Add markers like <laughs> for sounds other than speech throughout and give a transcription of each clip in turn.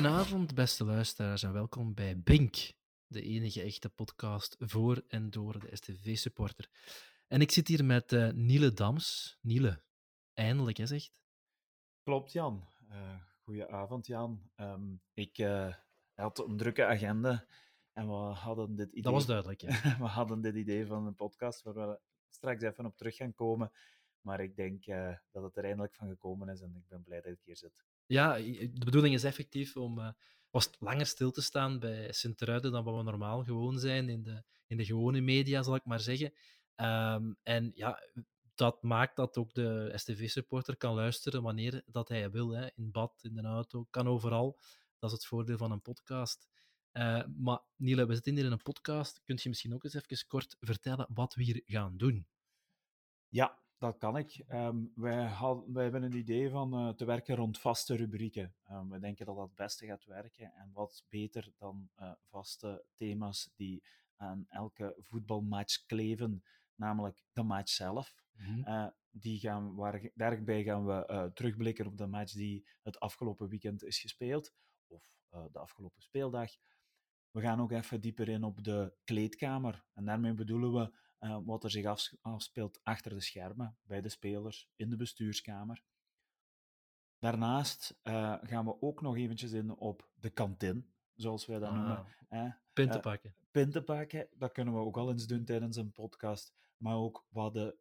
Goedenavond, beste luisteraars, en welkom bij Bink, de enige echte podcast voor en door de STV-supporter. En ik zit hier met uh, Niele Dams. Niele, eindelijk, hè, zegt? Klopt, Jan. Uh, goedenavond, Jan. Um, ik uh, had een drukke agenda en we hadden dit idee... Dat was duidelijk, ja. <laughs> we hadden dit idee van een podcast waar we straks even op terug gaan komen. Maar ik denk dat het er eindelijk van gekomen is en ik ben blij dat ik hier zit. Ja, de bedoeling is effectief om uh, langer stil te staan bij Sint-Truiden dan wat we normaal gewoon zijn in de, in de gewone media, zal ik maar zeggen. Um, en ja, dat maakt dat ook de STV-supporter kan luisteren wanneer dat hij wil. Hè. In bad, in de auto, kan overal. Dat is het voordeel van een podcast. Uh, maar Niele, we zitten hier in een podcast. Kunt je misschien ook eens even kort vertellen wat we hier gaan doen? Ja, dat kan ik. Um, wij, had, wij, hebben een idee van uh, te werken rond vaste rubrieken. Um, we denken dat dat het beste gaat werken. En wat beter dan uh, vaste thema's die aan elke voetbalmatch kleven, namelijk de match zelf. Mm -hmm. uh, die gaan, waar, daarbij gaan we terugblikken op de match die het afgelopen weekend is gespeeld, of de afgelopen speeldag. We gaan ook even dieper in op de kleedkamer. En daarmee bedoelen we uh, wat er zich afspeelt achter de schermen, bij de spelers, in de bestuurskamer. Daarnaast uh, gaan we ook nog eventjes in op de kantin, zoals wij dat ah, noemen. Eh, pinten pakken. Uh, pinten pakken, dat kunnen we ook al eens doen tijdens een podcast. Maar ook wat de,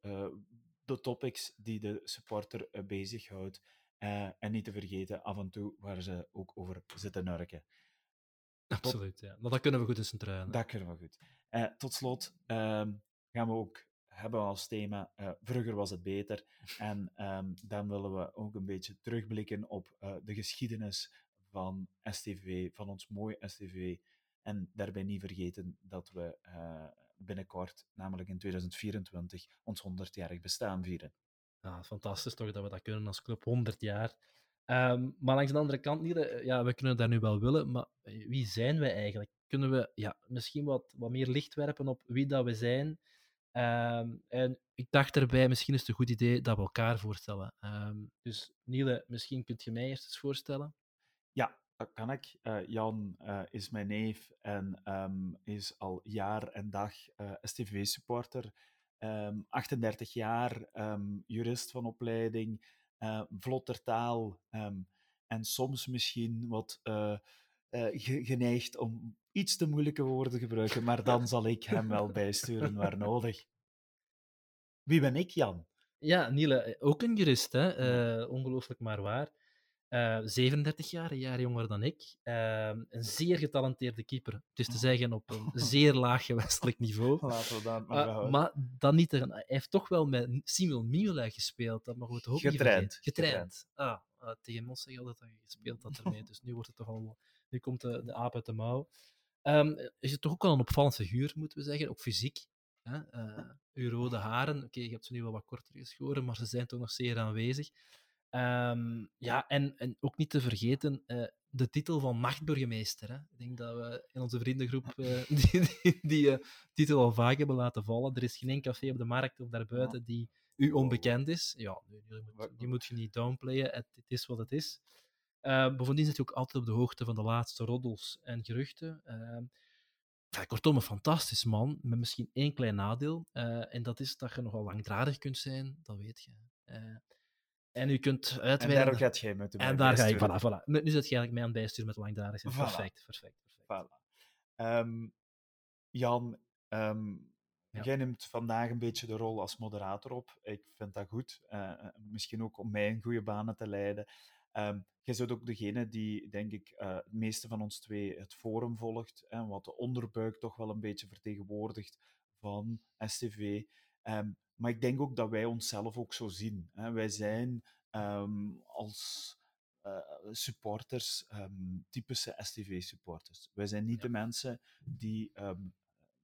de topics die de supporter bezighoudt. en niet te vergeten, af en toe waar ze ook over zitten nurken. Absoluut, ja. Maar dat kunnen we goed in centraal. Dat kunnen we goed. tot slot, ehm, gaan we ook hebben als thema uh, Vroeger was het beter. En um, dan willen we ook een beetje terugblikken op uh, de geschiedenis van STV, van ons mooie STV. En daarbij niet vergeten dat we uh, binnenkort, namelijk in 2024, ons 100-jarig bestaan vieren. Ja, fantastisch toch dat we dat kunnen als club, 100 jaar. Um, maar langs de andere kant, niet, ja, we kunnen daar nu wel willen, maar wie zijn wij eigenlijk? Kunnen we ja, misschien wat, wat meer licht werpen op wie dat we zijn? Um, en ik dacht erbij, misschien is het een goed idee dat we elkaar voorstellen. Um, dus Niele, misschien kunt je mij eerst eens voorstellen? Ja, dat kan ik. Uh, Jan uh, is mijn neef en um, is al jaar en dag uh, STV-supporter. 38 jaar, jurist van opleiding, vlotter taal en soms misschien wat geneigd om iets te moeilijke woorden gebruiken, maar dan zal ik hem wel bijsturen waar nodig. Wie ben ik, Jan? Ja, Niele, ook een jurist, hè? Uh, ongelooflijk maar waar. Uh, eh, 37 jaar, een jaar jonger dan ik. Uh, een zeer getalenteerde keeper. Het is te zeggen op een <laughs> zeer laag gewestelijk niveau. <laughs> Laten we dat maar uh, Maar dan niet er, hij heeft toch wel met Simon Mignola gespeeld. Dat we toch ook Getraind. Getraind. Ah, tegen zeg je altijd dat je gespeeld had ermee. dus nu wordt het toch al... Nu komt de, de aap uit de mouw. Um, is het toch ook wel een opvallend figuur, moeten we zeggen, ook fysiek. Hè? Uh, uw rode haren, oké, okay, je hebt ze nu wel wat korter geschoren, maar ze zijn toch nog zeer aanwezig. Um, ja, en, en ook niet te vergeten, uh, de titel van nachtburgemeester. Hè? Ik denk dat we in onze vriendengroep uh, <laughs> die, die, die titel al vaak hebben laten vallen. Er is geen café op de markt of daarbuiten die u onbekend is. Ja, die moet, je niet downplayen, het, het is wat het is. Uh, bovendien zit je ook altijd op de hoogte van de laatste roddels en geruchten. Uh, ja, kortom, een fantastisch man, met misschien één klein nadeel. Uh, en dat is dat je nogal langdradig kunt zijn, dat weet je. en u kunt uitweiden... En daar gaat jij met En daar ga ik, voilà, voilà. Nu zit je eigenlijk mij aan het bijsturen met langdradig zijn. Voilà. Perfect, perfect, perfect. Voilà. Um, Jan, um, ja. jij neemt vandaag een beetje de rol als moderator op. Ik vind dat goed. misschien ook om mij in goede banen te leiden. Um, jij bent ook degene die, denk ik, uh, het meeste van ons twee het forum volgt, en wat de onderbuik toch wel een beetje vertegenwoordigt van STV. Um, ehm, maar ik denk ook dat wij onszelf ook zo zien. Hè. Wij zijn um, als uh, supporters typische STV-supporters. Wij zijn niet ja. de mensen die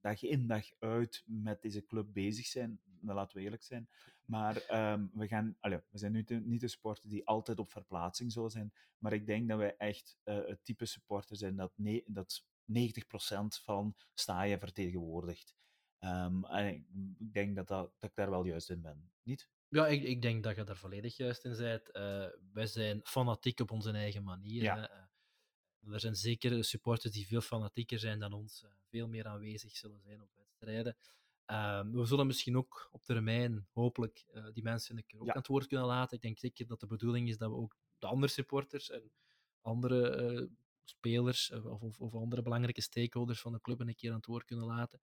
dag in dag uit met deze club bezig zijn. Dan laten we eerlijk zijn. Maar um, we, gaan, we zijn nu te, niet de supporter die altijd op verplaatsing zullen zijn. Maar ik denk dat wij echt uh, het type supporter zijn dat, ne dat 90% van staaien vertegenwoordigt. Um, en ik denk dat, dat, dat ik daar wel juist in ben. Niet? Ja, ik, ik denk dat je daar volledig juist in bent. Uh, wij zijn fanatiek op onze eigen manier. Ja. Er zijn zeker supporters die veel fanatieker zijn dan ons, uh, veel meer aanwezig zullen zijn op wedstrijden. Ehm, we zullen misschien ook op termijn, hopelijk, uh, die mensen een keer ook Ja. aan het woord kunnen laten. Ik denk zeker dat de bedoeling is dat we ook de andere supporters en andere eh, spelers eh, of, of, of andere belangrijke stakeholders van de club een keer aan het woord kunnen laten.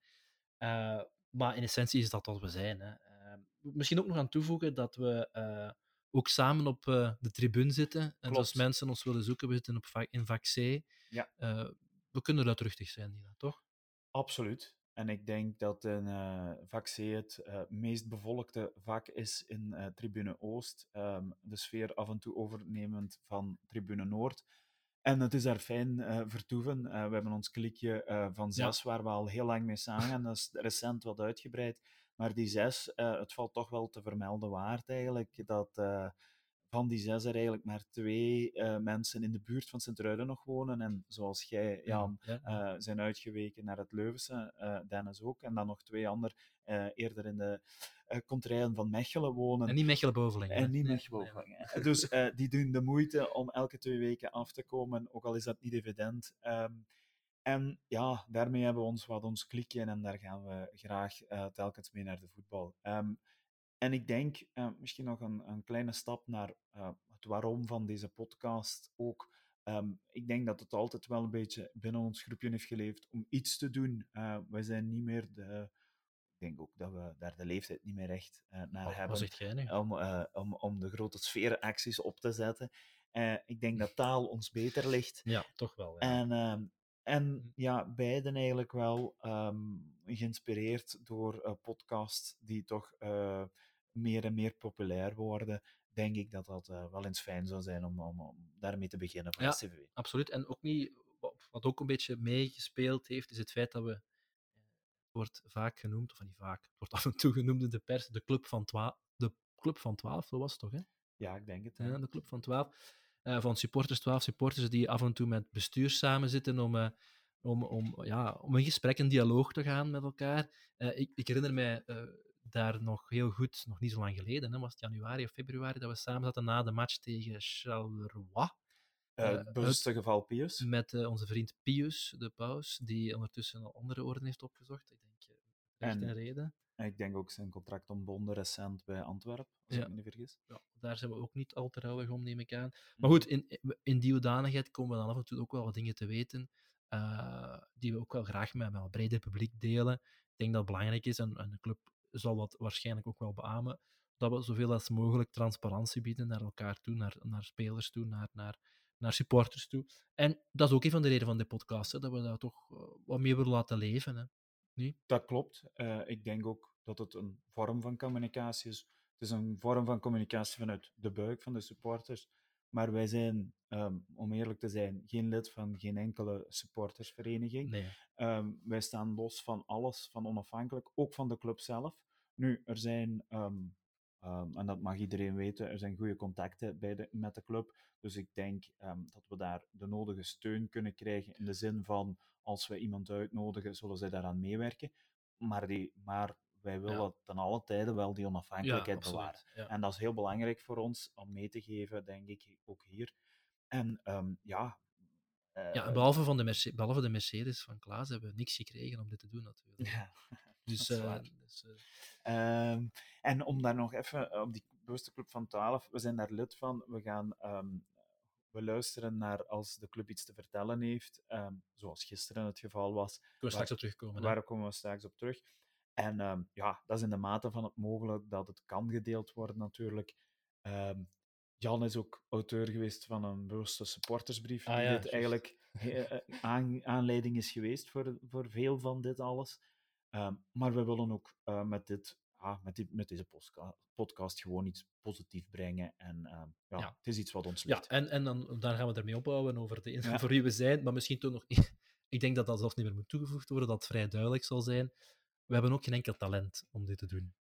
Eh, maar in essentie is dat wat we zijn. Hè. Ehm, misschien ook nog aan toevoegen dat we eh, ook samen op eh, de tribune zitten. En Klopt. als mensen ons willen zoeken, we zitten op vak, in vak C. Ja. Eh, we kunnen luidruchtig zijn, Nina, toch? Absoluut. En ik denk dat in eh, vak C het meest bevolkte vak is in eh, Tribune Oost. Ehm, de sfeer af en toe overnemend van Tribune Noord. En het is daar fijn eh, vertoeven. Eh, we hebben ons klikje van zes, waar we al heel lang mee samengaan. Dat is recent wat uitgebreid. Maar die zes, het valt toch wel te vermelden waard eigenlijk, dat van die zes er eigenlijk maar twee eh, mensen in de buurt van Sint-Truiden nog wonen. En zoals jij, Jan, Ja. eh, zijn uitgeweken naar het Leuvense, eh Dennis ook. En dan nog twee anderen eerder in de uh, contraien van Mechelen wonen. En niet Mechelen Boveling. En niet Mechelen Boveling. Dus uh, die doen de moeite om elke twee weken af te komen, ook al is dat niet evident. Um, en ja, daarmee hebben we ons wat ons klikje en daar gaan we graag uh, telkens mee naar de voetbal. Um, en ik denk uh, misschien nog een, een, kleine stap naar uh, het waarom van deze podcast ook. Um, ik denk dat het altijd wel een beetje binnen ons groepje heeft geleefd om iets te doen. Uh, wij zijn niet meer de. Ik denk ook dat we daar de leeftijd niet meer echt naar oh, hebben. Jij? Om, om, om de grote sfeeracties op te zetten. Ik denk dat taal ons beter ligt. Ja, toch wel. Ja. En, um, en ja, beiden eigenlijk wel um, geïnspireerd door uh, podcasts die toch uh, meer en meer populair worden, denk ik dat dat uh, wel eens fijn zou zijn om, om, om daarmee te beginnen voor ja, SCV. absoluut. En ook niet, wat ook een beetje meegespeeld heeft, is het feit dat we eh, wordt vaak genoemd, of niet vaak, het wordt af en toe genoemd in de pers, de Club van 12. De Club van 12, zo was het toch, hè? Ja, ik denk het. Ja, de Club van 12. Uh, van supporters, 12 supporters die af en toe met bestuur samen zitten om, uh, om, om, ja, om in gesprek en dialoog te gaan met elkaar. Uh, ik, ik, herinner mij daar nog heel goed, nog niet zo lang geleden, hè, was het januari of februari, dat we samen zaten na de match tegen Charleroi. Uh, het bewuste geval Pius. Met uh, onze vriend Pius, de paus, die ondertussen al andere orden heeft opgezocht. Ik denk, recht en, en reden. En ik denk ook zijn contract ontbonden recent bij Antwerpen, als ja. ik me niet vergis. Ja, daar zijn we ook niet al te rouwig om, neem ik aan. Maar goed, in, in die hoedanigheid komen we dan af en toe ook wel wat dingen te weten, uh, die we ook wel graag met, met een breder publiek delen. Ik denk dat het belangrijk is, en, en de club zal dat waarschijnlijk ook wel beamen, dat we zoveel als mogelijk transparantie bieden naar elkaar toe, naar, naar spelers toe, naar, naar, naar supporters toe. En dat is ook een van de redenen van de podcast, hè, dat we dat toch uh, wat meer willen laten leven. Hè. Nee? Dat klopt. Uh, ik denk ook dat het een vorm van communicatie is. Het is een vorm van communicatie vanuit de buik van de supporters. Maar wij zijn, um, om eerlijk te zijn, geen lid van geen enkele supportersvereniging. Nee. Um, wij staan los van alles, van onafhankelijk, ook van de club zelf. Nu, er zijn, um, en dat mag iedereen weten, er zijn goede contacten bij de, met de club. Dus ik denk dat we daar de nodige steun kunnen krijgen in de zin van, als we iemand uitnodigen, zullen zij daaraan meewerken. Maar, die, maar wij willen ja. ten alle tijden wel die onafhankelijkheid ja, bewaren. Ja. En dat is heel belangrijk voor ons om mee te geven, denk ik, ook hier. En um, ja. Uh, ja, en behalve, van de Mercedes, behalve de Mercedes van Klaas hebben we niks gekregen om dit te doen, natuurlijk. Ja, <laughs> dus, uh, dus uh... um, en om daar nog even op die bewuste club van 12, we zijn daar lid van. We gaan um, we luisteren naar als de club iets te vertellen heeft, um, zoals gisteren het geval was. Waar we straks op terugkomen. Waar komen we straks op terug? En um, ja, dat is in de mate van het mogelijk dat het kan gedeeld worden natuurlijk. Um, Jan is ook auteur geweest van een bewuste supportersbrief, ah, die ja, dit eigenlijk <laughs> aan, aanleiding is geweest voor, voor veel van dit alles. Um, maar we willen ook uh, met, dit, ah, met, met deze podcast, gewoon iets positiefs brengen. En ja, ja, het is iets wat ons ligt. Ja, en, en dan, dan gaan we ermee opbouwen over de ja. voor wie we zijn. Maar misschien toch nog... <laughs> ik denk dat dat zelfs niet meer moet toegevoegd worden, dat het vrij duidelijk zal zijn. We hebben ook geen enkel talent om dit te doen.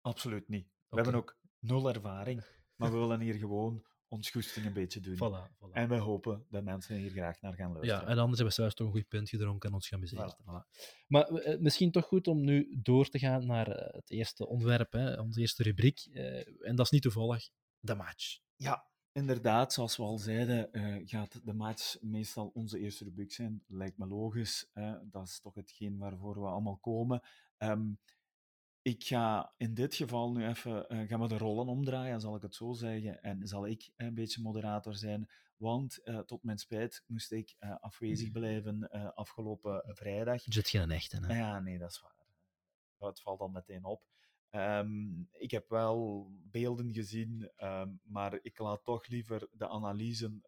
Absoluut niet. We hebben ook nul ervaring, maar we willen hier gewoon ons goesting een beetje doen. Voilà, voilà. En we hopen dat mensen hier graag naar gaan luisteren. Ja, en anders hebben we zelfs toch een goed punt gedronken en ons gaan bezeten. Voilà. Voilà. Maar uh, misschien toch goed om nu door te gaan naar uh, het eerste onderwerp, hè, onze eerste rubriek. Uh, en dat is niet toevallig, de match. Ja, Inderdaad, zoals we al zeiden, uh, gaat de match meestal onze eerste rubriek zijn. Lijkt me logisch. Dat is toch hetgeen waarvoor we allemaal komen. Um, ik ga in dit geval nu even uh, gaan we de rollen omdraaien, zal ik het zo zeggen. En zal ik een beetje moderator zijn. Want uh, tot mijn spijt moest ik uh, afwezig mm. blijven afgelopen vrijdag. Je zit geen echte, hè? Ja, nee, dat is waar. Het valt dan meteen op. Um, ik heb wel beelden gezien, um, maar ik laat toch liever de analyse,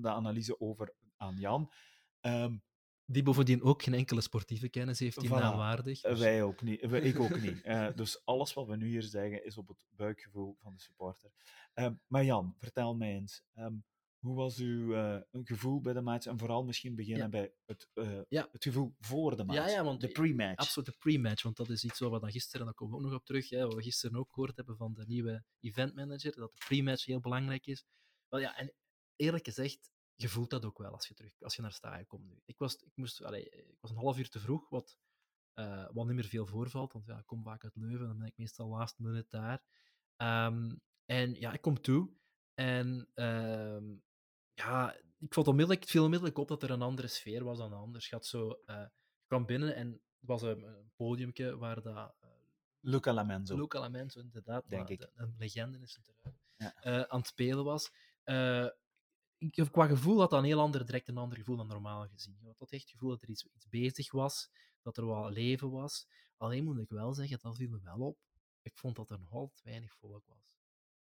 de analyse over aan Jan. Um, die bovendien ook geen enkele sportieve kennis heeft, die naamwaardig. Dus... Wij ook niet. ik ook niet. Uh, dus alles wat we nu hier zeggen is op het buikgevoel van de supporter. Uh, maar Jan, vertel mij eens. Hoe was uw uh, gevoel bij de match? En vooral misschien beginnen ja. bij het, ja. het gevoel voor de match. Ja, ja want de pre-match. Absoluut, de pre-match. Want dat is iets wat we dan gisteren, daar komen we ook nog op terug, hè, wat we gisteren ook gehoord hebben van de nieuwe eventmanager, dat de pre-match heel belangrijk is. Wel ja, en eerlijk gezegd, je voelt dat ook wel als je, terug, als je naar stadion komt nu. Ik was, ik, moest, allez, ik was een half uur te vroeg, wat, uh, wat niet meer veel voorvalt, want ja, ik kom vaak uit Leuven, dan ben ik meestal last minute daar. Um, en ja, ik kom toe en um, ja, ik vond onmiddellijk, het viel onmiddellijk op dat er een andere sfeer was dan anders. Je, had zo, uh, je kwam binnen en het was een, podiumje waar dat... Uh, Luca Lamenzo. Luca Lamenzo, inderdaad. Denk ik. De, een legende is het eruit. Ja. Uh, aan het spelen was. Ik, qua gevoel had dat een heel ander, direct een ander gevoel dan normaal gezien. Je had echt het gevoel dat er iets, iets bezig was, dat er wat leven was. Alleen moet ik wel zeggen, dat viel me wel op. Ik vond dat er nog altijd weinig volk was.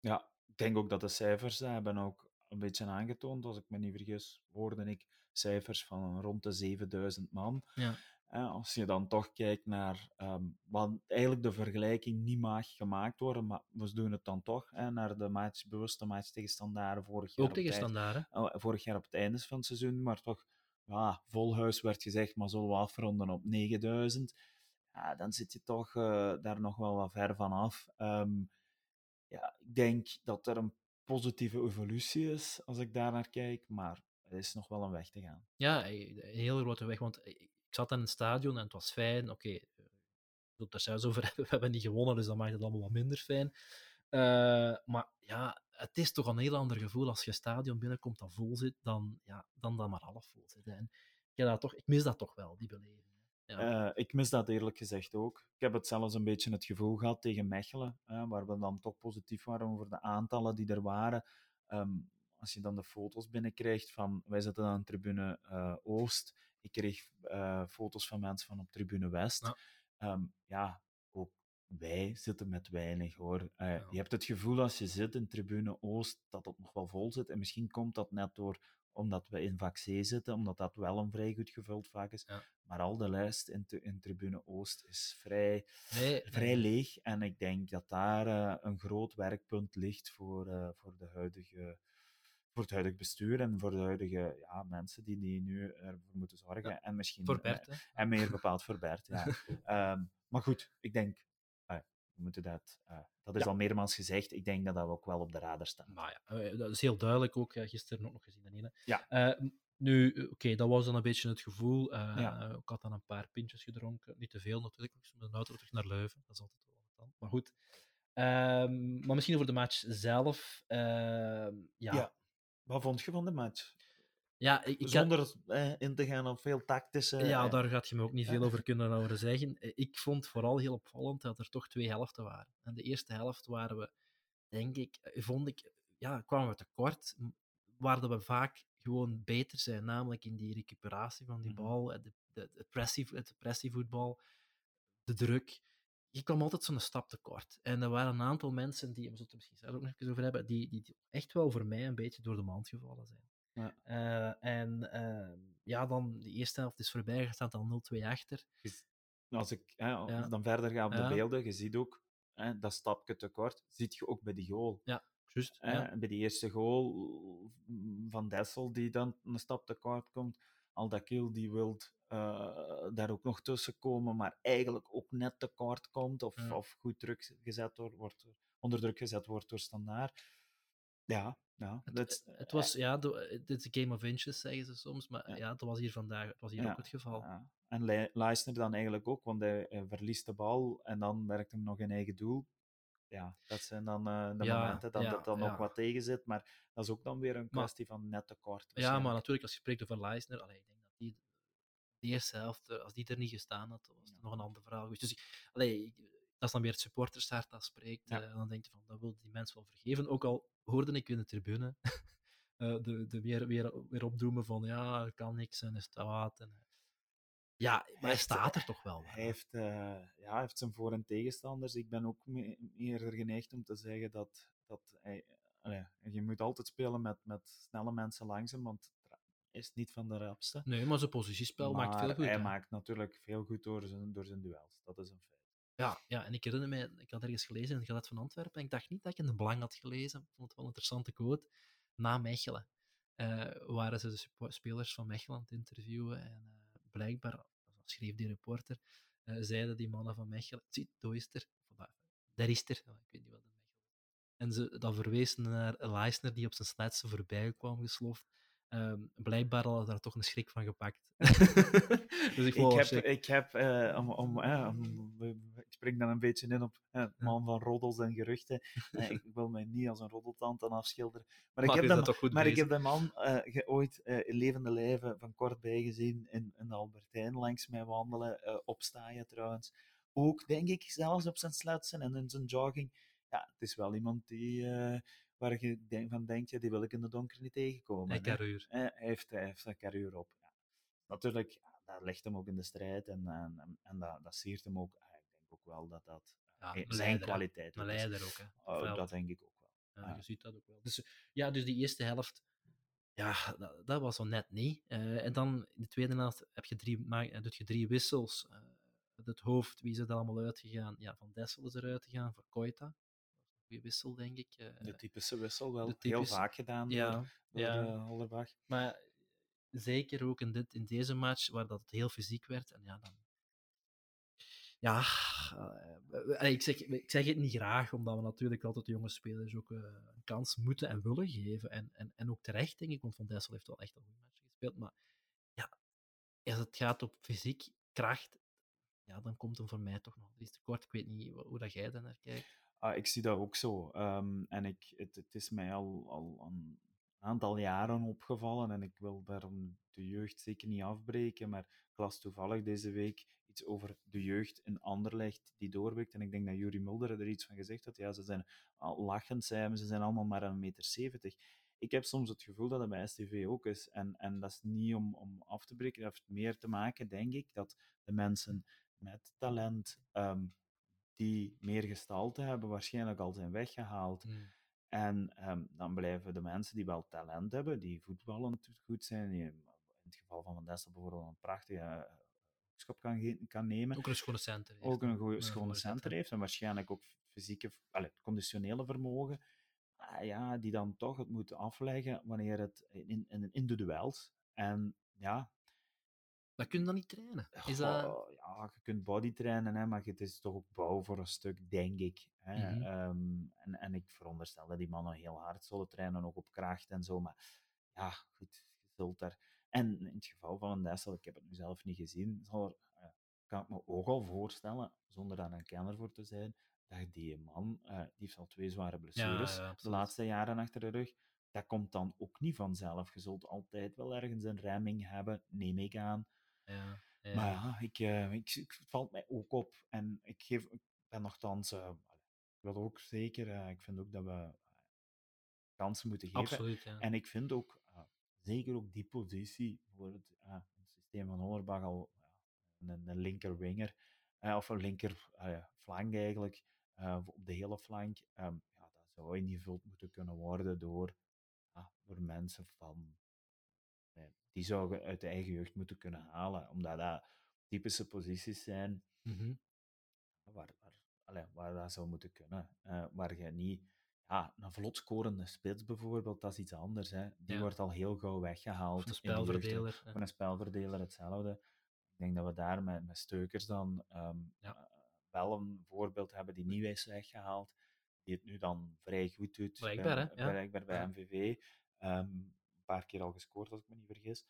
Ja, ik denk ook dat de cijfers hebben ook een beetje aangetoond. Als ik me niet vergis, hoorde ik cijfers van rond de 7000 man. Ja. Als je dan toch kijkt naar um, wat eigenlijk de vergelijking niet mag gemaakt worden, maar we doen het dan toch, hè, naar de match, bewuste match tegen Standaarden vorig jaar. Ook tegen? Oh, vorig jaar op het einde van het seizoen, maar toch, ja, vol huis werd gezegd, maar zullen we afronden op 9000? Ja, dan zit je toch uh, daar nog wel wat ver van af. Um, ja, ik denk dat er een positieve evolutie is, als ik daar naar kijk, maar er is nog wel een weg te gaan. Ja, een hele grote weg, want zat in een stadion en het was fijn. Oké, okay, eh, we het zelfs over <laughs> hebben. We hebben niet gewonnen, dus dan maakt het allemaal wat minder fijn. Uh, maar ja, het is toch een heel ander gevoel als je stadion binnenkomt dat vol zit, dan, ja, dan dat maar half vol zit. En ik, dat toch, ik mis dat toch wel, die beleving. Ja. Uh, ik mis dat eerlijk gezegd ook. Ik heb het zelfs een beetje het gevoel gehad tegen Mechelen, uh, waar we dan toch positief waren over de aantallen die er waren. Um, als je dan de foto's binnenkrijgt van, wij zitten aan tribune Oost, ik kreeg uh, foto's van mensen van op Tribune West. Ja. Um, ja, ook wij zitten met weinig hoor. Uh, ja. Je hebt het gevoel als je zit in Tribune Oost dat het nog wel vol zit. En misschien komt dat net door omdat we in vak C zitten, omdat dat wel een vrij goed gevuld vak is. Ja. Maar al de lijst in, in Tribune Oost is vrij, nee, vrij nee. leeg. En ik denk dat daar uh, een groot werkpunt ligt voor, uh, voor de huidige voor het huidige bestuur en voor de huidige ja, mensen die, die nu ervoor moeten zorgen. Ja, en misschien voor Bert, uh, en meer bepaald voor Bert. Ja. um, <laughs> maar goed, ik denk, we moeten dat, uh, dat is ja. al meermaals gezegd. Ik denk dat dat ook wel op de radar staat. Maar ja, dat is heel duidelijk ook. gisteren ook nog gezien. Ene. Ja. nu, oké, okay, dat was dan een beetje het gevoel. Ja. Ik had dan een paar pintjes gedronken. Niet te veel natuurlijk. Ik met een auto terug naar Leuven. Dat is altijd wel wat Maar goed. Um, maar misschien over de match zelf. Uh, ja, wat vond je van de match? Ja, ik, Zonder had... eh, in te gaan op veel tactische... Ja, eh, daar gaat je me ook niet veel over <laughs> kunnen over zeggen. Eh, ik vond vooral heel opvallend dat er toch twee helften waren. En de eerste helft waren we, denk ik, eh, vond ik, ja, kwamen we tekort. Waar we vaak gewoon beter zijn, namelijk in die recuperatie van die mhm. bal, de, de, het, pressie, het pressievoetbal, de druk je kwam altijd zo'n stap tekort. En er waren een aantal mensen die, we zullen het misschien zelf ook nog eens over hebben, die, die echt wel voor mij een beetje door de mand gevallen zijn. Ja. Uh, en uh, ja, dan de eerste helft is voorbij, je staat al 0-2 achter. Als ik hè, ja. dan verder ga op de ja. beelden, je ziet ook hè, dat stapje tekort, ziet je ook bij die goal. Ja, juist. Hè, bij die eerste goal van Dessel, die dan een stap tekort komt, al dat kill die wilt uh, daar ook nog tussen komen, maar eigenlijk ook net tekort komt of, ja. of goed druk gezet wordt, wordt, onder druk gezet wordt door standaard. Ja, ja. Het, het, het was, ja, dit is een game of inches, zeggen ze soms, maar ja, ja dat was hier vandaag het was hier ja, ook het geval. Ja. En Leisner dan eigenlijk ook, want hij, hij, verliest de bal en dan werkt hem nog in eigen doel. ja, dat zijn dan uh, de momenten dat het dan nog wat tegen zit. Maar dat is ook dan weer een Maar- kwestie van net tekort. Ja, maar natuurlijk, als je spreekt over Leisner, allee, ik denk dat die de eerste helft, eh, als die er niet gestaan had, was het nog een ander verhaal geweest. Dus allee, dat is dan weer het supportershart dat spreekt. Eh, en dan denk je van, dat wil die mens wel vergeven. Ook al hoorde ik in de tribune <laughs> eh, de, de weer, weer, weer opdoemen van, ja, er kan niks en is te laat. En, ja, maar hij staat er toch wel. Hij heeft, eh, ja, hij heeft zijn voor- en tegenstanders. Ik ben ook me- eerder geneigd om te zeggen dat, dat hij, allee, je moet altijd spelen met, met snelle mensen langs hem, want hij is niet van de rapste. Nee, maar zijn positiespel maar maakt veel goed. hij hè. maakt natuurlijk veel goed door zijn, door zijn duels. Dat is een feit. Ja, ja, en ik herinner mij, ik had ergens gelezen in het Galet van Antwerpen, en ik dacht niet dat ik in de Belang had gelezen, ik vond het wel een interessante quote, na Mechelen. eh, waren ze de spelers van Mechelen aan het interviewen, en eh, blijkbaar, dat schreef die reporter, eh, zeiden die mannen van Mechelen, zie, daar is er, dat- daar is er, ik weet niet wat in Mechelen. En ze dan verwezen naar Leisner, die op zijn snelste voorbij kwam gesloft. Ehm, blijkbaar hadden daar toch een schrik van gepakt. <laughs> dus ik Ik heb, ik heb eh, om, om, eh, om- ik spring dan een beetje in op eh, man van roddels en geruchten. <laughs> Ik wil mij niet als een roddeltand aan afschilderen. Maar ik Maar heb dat Maar ik heb de man ooit in levende lijven van kort bij gezien in, in de Albertijn langs mij wandelen, opstaan trouwens. Ook, denk ik, zelfs op zijn sletsen en in zijn jogging. Ja, het is wel iemand die, waar je denk- van denkt, ja, die wil ik in de donker niet tegenkomen. Eh, hij, heeft, hij heeft zijn carrière op. Ja. Natuurlijk, ja, dat ligt hem ook in de strijd en, en, en, dat, dat siert hem ook. Ah, ik denk ook wel dat dat Ja, eh, een zijn leider, kwaliteit Een ook is. leider ook, hè. Oh, dat denk ik ook wel. Ja, Ja. je ziet dat ook wel. Dus, ja, dus die eerste helft, ja, dat, dat was zo net niet. Eh, en dan in de tweede helft heb je drie, maak, eh, doet je drie wissels. Het hoofd, wie is er allemaal uitgegaan? Ja, Van Dessel is eruit gegaan voor Koita. Goede wissel, denk ik. Eh, De typische wissel wel heel vaak gedaan ja, door, door ja. eh, Hollerbach. maar zeker ook in, dit, in deze match, waar dat het heel fysiek werd. En ja, dan... Ja, eh, ik, zeg, ik zeg het niet graag, omdat we natuurlijk altijd de jonge spelers ook een kans moeten en willen geven. En, en, en ook terecht, denk ik, want Van Dessel heeft wel echt een goede match gespeeld. Maar ja, als het gaat op fysiek, kracht, ja, dan komt hem voor mij toch nog iets tekort. Ik weet niet hoe, hoe dat jij daar naar kijkt. Ah, ik zie dat ook zo. Ehm, en ik, het, het is mij al, al een aantal jaren opgevallen en ik wil daarom de jeugd zeker niet afbreken, maar ik las toevallig deze week iets over de jeugd in Anderlecht die doorwerkt. En ik denk dat Juri Mulder er iets van gezegd had. Ja, ze zijn al lachend, zei, ze zijn allemaal maar een meter zeventig. Ik heb soms het gevoel dat het bij STV ook is. En, en dat is niet om, om af te breken. Dat heeft meer te maken, denk ik, dat de mensen met talent ehm, die meer gestalte hebben, waarschijnlijk al zijn weggehaald. En ehm, dan blijven de mensen die wel talent hebben, die voetballend goed zijn, die in het geval van Van Dessel bijvoorbeeld een prachtige eh, schop kan, nemen, Ook een schone center. heeft, ook een goede schone center heeft en waarschijnlijk ook fysieke, conditionele vermogen, ah, ja, die dan toch het moeten afleggen wanneer het in, in, in de duels. En ja, Dat kun je dan niet trainen. Is dat... Goh, ja, je kunt bodytrainen, hè, maar het is toch ook bouw voor een stuk, denk ik. Hè. Mhm. Ehm, en, en ik veronderstel dat die mannen heel hard zullen trainen, ook op kracht en zo. Maar ja, goed, je zult daar... En in het geval van een Dessel, ik heb het nu zelf niet gezien, zal er, eh, kan ik me ook al voorstellen, zonder daar een kenner voor te zijn, dat die man, eh, die heeft al twee zware blessures ja, de laatste jaren achter de rug. Dat komt dan ook niet vanzelf. Je zult altijd wel ergens een remming hebben, neem ik aan. Ja, ja. Maar ja, ik, eh, ik, ik- het valt mij ook op. En ik, geef, ik ben nogthans... ik wil ook zeker... eh, ik vind ook dat we kansen moeten geven. absoluut. Ja. En ik vind ook, zeker ook die positie voor het, het systeem van Hollerbach al een, een linker winger, of een linker flank eigenlijk, op de hele flank. ehm, ja, dat zou ingevuld moeten kunnen worden door, door mensen van... die zouden uit de eigen jeugd moeten kunnen halen, omdat dat typische posities zijn Mhm. waar, waar, dat zou moeten kunnen. Eh, waar je niet... Ja, een vlot scorende spits bijvoorbeeld, dat is iets anders. Hè. Die Ja. wordt al heel gauw weggehaald. Of een spelverdeler. Voor een spelverdeler hetzelfde. Ik denk dat we daar met, met Steukers dan ehm, Ja. eh, wel een voorbeeld hebben die niet is weggehaald, die het nu dan vrij goed doet. Blijkbaar, bij, hè? Ja. Bij. MVV. Paar keer al gescoord, als ik me niet vergis.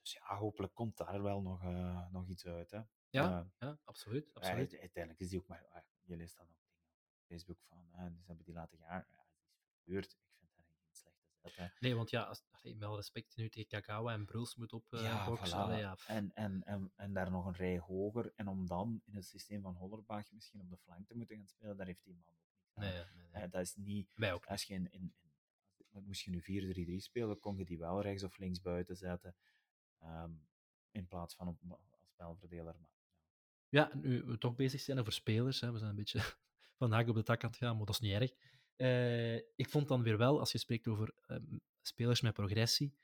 Dus ja, hopelijk komt daar wel nog, eh, nog iets uit. Hè. Ja, Eh, ja, absoluut. absoluut. uite- uiteindelijk is die ook maar. ah, je leest dan ook dingen. Facebook van, ah, ze hebben die laten gaan. Ja, het is gebeurd. Ik vind dat geen slechte zet. Hè. Nee, want ja, als, alle respect nu tegen Kagawa en Bruls moet op Ja, boksen. voilà. ja. En, en, en, en daar nog een rij hoger. En om dan in het systeem van Hollerbach misschien op de flank te moeten gaan spelen, daar heeft die man ook niks aan. nee, nee, nee. Eh, dat is niet... Wij ook. Als je in, moest je nu 4-3-3 spelen, kon je die wel rechts of links buiten zetten. ehm, in plaats van op, als spelverdeler. Maar, Ja, nu we toch bezig zijn over spelers. Hè. We zijn een beetje <laughs> van hak op de tak aan het gaan, maar dat is niet erg. Eh, ik vond dan weer wel, als je spreekt over ehm, spelers met progressie,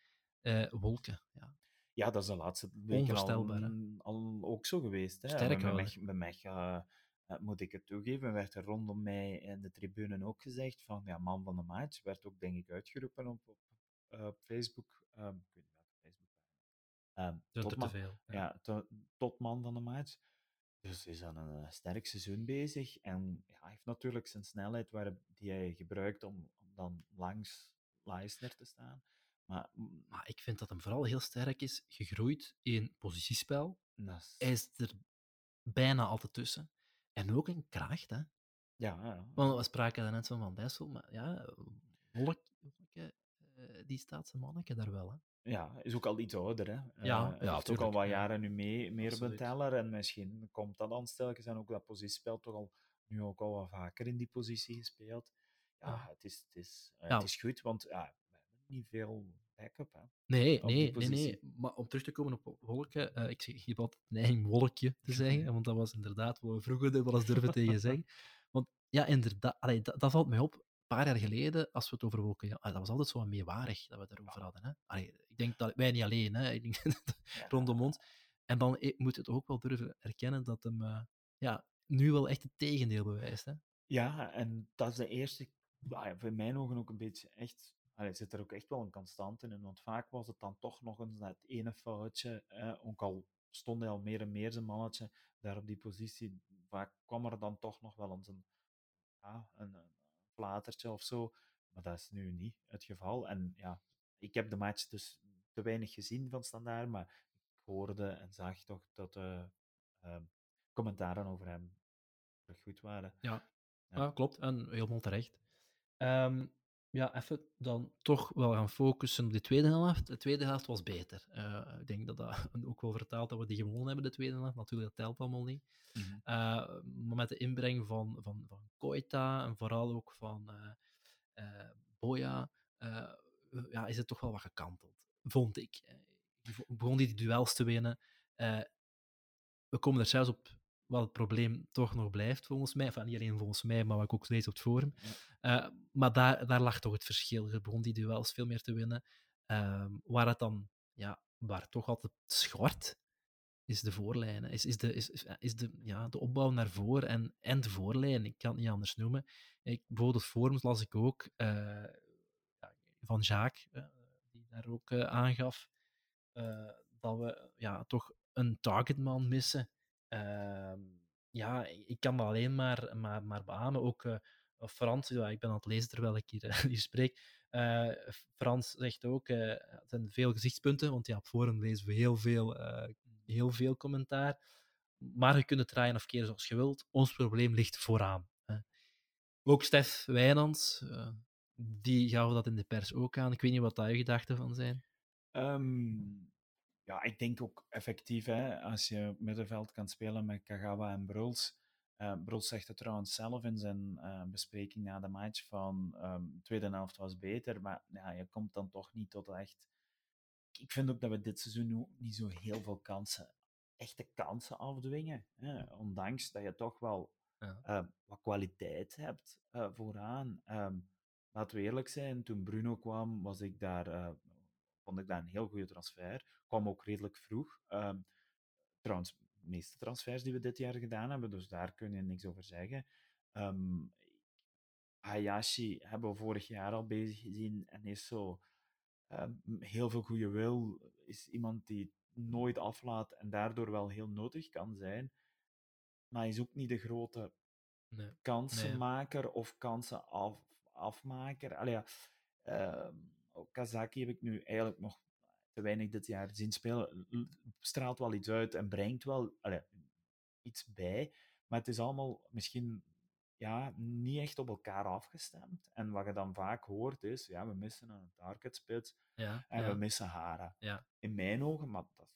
eh, wolken. Ja. ja, dat is de laatste weken al, hè? al ook zo geweest. Hè. Sterk Mech- Bij Mech, moet ik het toegeven, werd er rondom mij in de tribune ook gezegd van ja, man van de match. Werd ook denk ik uitgeroepen op, op, eh, op Facebook. Ehm, ik weet niet welke Facebook. Er te topman- veel. Ja. ja, to- topman van de match. Dus hij is aan een eh, sterk seizoen bezig. En ja, hij heeft natuurlijk zijn snelheid waar, die hij gebruikt om, om dan langs Leisner te staan. Maar mm, Maar ik vind dat hem vooral heel sterk is, gegroeid in positiespel. is- Hij is er bijna altijd tussen. En ook in kracht, hè. ja, ja. Want we spraken daarnet van Van Dijssel, maar ja, Wolk, eh, die staat zijn manneke daar wel, hè. ja, is ook al iets ouder. Hè. Ja, Eh, hij ja, heeft ook al wat ja. jaren nu mee, meer op de Absoluut. teller. En misschien komt dat dan stelkens en ook dat positiespel toch al nu ook al wat vaker in die positie gespeeld. Ja, Ja. het is, het is, eh, Ja. het is goed, want ja, we hebben niet veel backup. Hè. Nee, op nee, nee, nee. Maar om terug te komen op Wolken, eh, ik, zeg, ik heb altijd de neiging Wolkje te zeggen, <laughs> want dat was inderdaad wat we vroeger wel eens durven tegen zeggen. Want ja, inderdaad, allee, dat, dat valt mij op. Een paar jaar geleden, als we het over Wolken, ja, ah, dat was altijd zo wat meewarig dat we het erover hadden. Hè. Allee, ik denk dat wij niet alleen, hè. Ik denk <laughs> Ja. rondom ons. En dan eh, moet je het ook wel durven erkennen dat hem eh, ja, nu wel echt het tegendeel bewijst. Hè. Ja, en dat is de eerste, nou ja, voor mijn ogen ook een beetje echt, allee, zit er ook echt wel een constante in, want vaak was het dan toch nog eens dat ene foutje, eh, ook al stond hij al meer en meer zijn mannetje daar op die positie, vaak kwam er dan toch nog wel eens een, ja, een, een flatertje of zo, maar dat is nu niet het geval. En ja, ik heb de match dus te weinig gezien van Standaard, maar ik hoorde en zag toch dat de commentaren over hem goed waren. Ja. Ja. Klopt. En helemaal terecht. Ehm, ja, even dan toch wel gaan focussen op de tweede helft. De tweede helft was beter. Eh, ik denk dat dat <laughs> ook wel vertaalt dat we die gewonnen hebben, de tweede helft. Natuurlijk, dat telt allemaal niet. Mhm. Eh, maar met de inbreng van, van, van Koita en vooral ook van eh eh, Boya, ja, is het toch wel wat gekanteld, vond ik. Begon die duels te winnen. We komen er zelfs op wat het probleem toch nog blijft, volgens mij. Enfin, niet alleen volgens mij, maar wat ik ook lees op het forum. Eh, maar daar, daar lag toch het verschil. Je begon die duels veel meer te winnen. Ehm, waar het dan, ja, waar toch altijd schort, is de voorlijn. Is, is, de, is, is- is de, ja, de opbouw naar voren en, en de voorlijn. Ik kan het niet anders noemen. Ik, bijvoorbeeld forums las ik ook eh, van eh, die daar ook eh, aangaf eh, dat we ja, toch een targetman missen. Ehm, ja, ik kan dat alleen maar, maar, maar beamen. Ook eh, Frans, ik ben aan het lezen terwijl ik hier, <laughs> hier spreek. Eh, Frans zegt ook, eh, het zijn veel gezichtspunten, want ja, op forum lezen we heel veel, eh, heel veel commentaar. Maar je kunt het draaien of keren zoals je wilt. Ons probleem ligt vooraan. hè. Ook Stef Wijnands, eh, die gaf dat in de pers ook aan. Ik weet niet wat daar je gedachten van zijn. Ehm, ja, ik denk ook effectief, hè, als je middenveld kan spelen met Kagawa en Bruls. Eh Bruls zegt het trouwens zelf in zijn eh, bespreking na de match van de tweede helft was beter, maar ja, je komt dan toch niet tot echt... Ik vind ook dat we dit seizoen niet zo heel veel kansen, echte kansen afdwingen. Hè, ondanks dat je toch wel Ja. eh, wat kwaliteit hebt vooraan. Ehm, laten we eerlijk zijn, toen Bruno kwam, was ik daar, vond ik dat een heel goede transfer. Kwam ook redelijk vroeg. Ehm, trouwens, de meeste transfers die we dit jaar gedaan hebben, dus daar kun je niks over zeggen. Ehm, Hayashi hebben we vorig jaar al bezig gezien en is zo ehm, heel veel goede wil. Is iemand die nooit aflaat en daardoor wel heel nodig kan zijn. Maar hij is ook niet de grote Nee. kansenmaker of kansen af, afmaker. Allee, ja, Kazaki heb ik nu eigenlijk nog te weinig dit jaar zien spelen. Straalt wel iets uit en brengt wel allee, iets bij. Maar het is allemaal misschien ja, niet echt op elkaar afgestemd. En wat je dan vaak hoort is, ja, we missen een target spits Ja, en ja, we missen Hara. ja. In mijn ogen, maar dat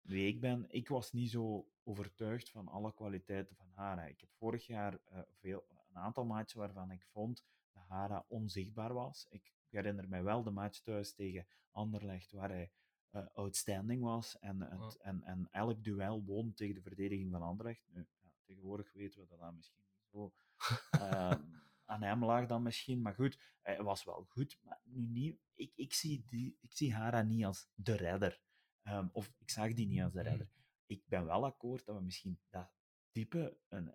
wie ik ben, ik was niet zo overtuigd van alle kwaliteiten van Hara. Ik heb vorig jaar eh, veel, een aantal matches waarvan ik vond dat Hara onzichtbaar was. Ik herinner mij wel de match thuis tegen Anderlecht, waar hij eh, outstanding was en, het, en, en elk duel won tegen de verdediging van Anderlecht. Nu, ja, tegenwoordig weten we dat dat misschien niet zo ehm, <laughs> aan hem lag dan misschien, maar goed, hij was wel goed, maar nu niet. Ik, ik, zie, die, ik zie Hara niet als de redder. Ehm, of ik zag die niet als de redder. Ik ben wel akkoord dat we misschien dat type, een,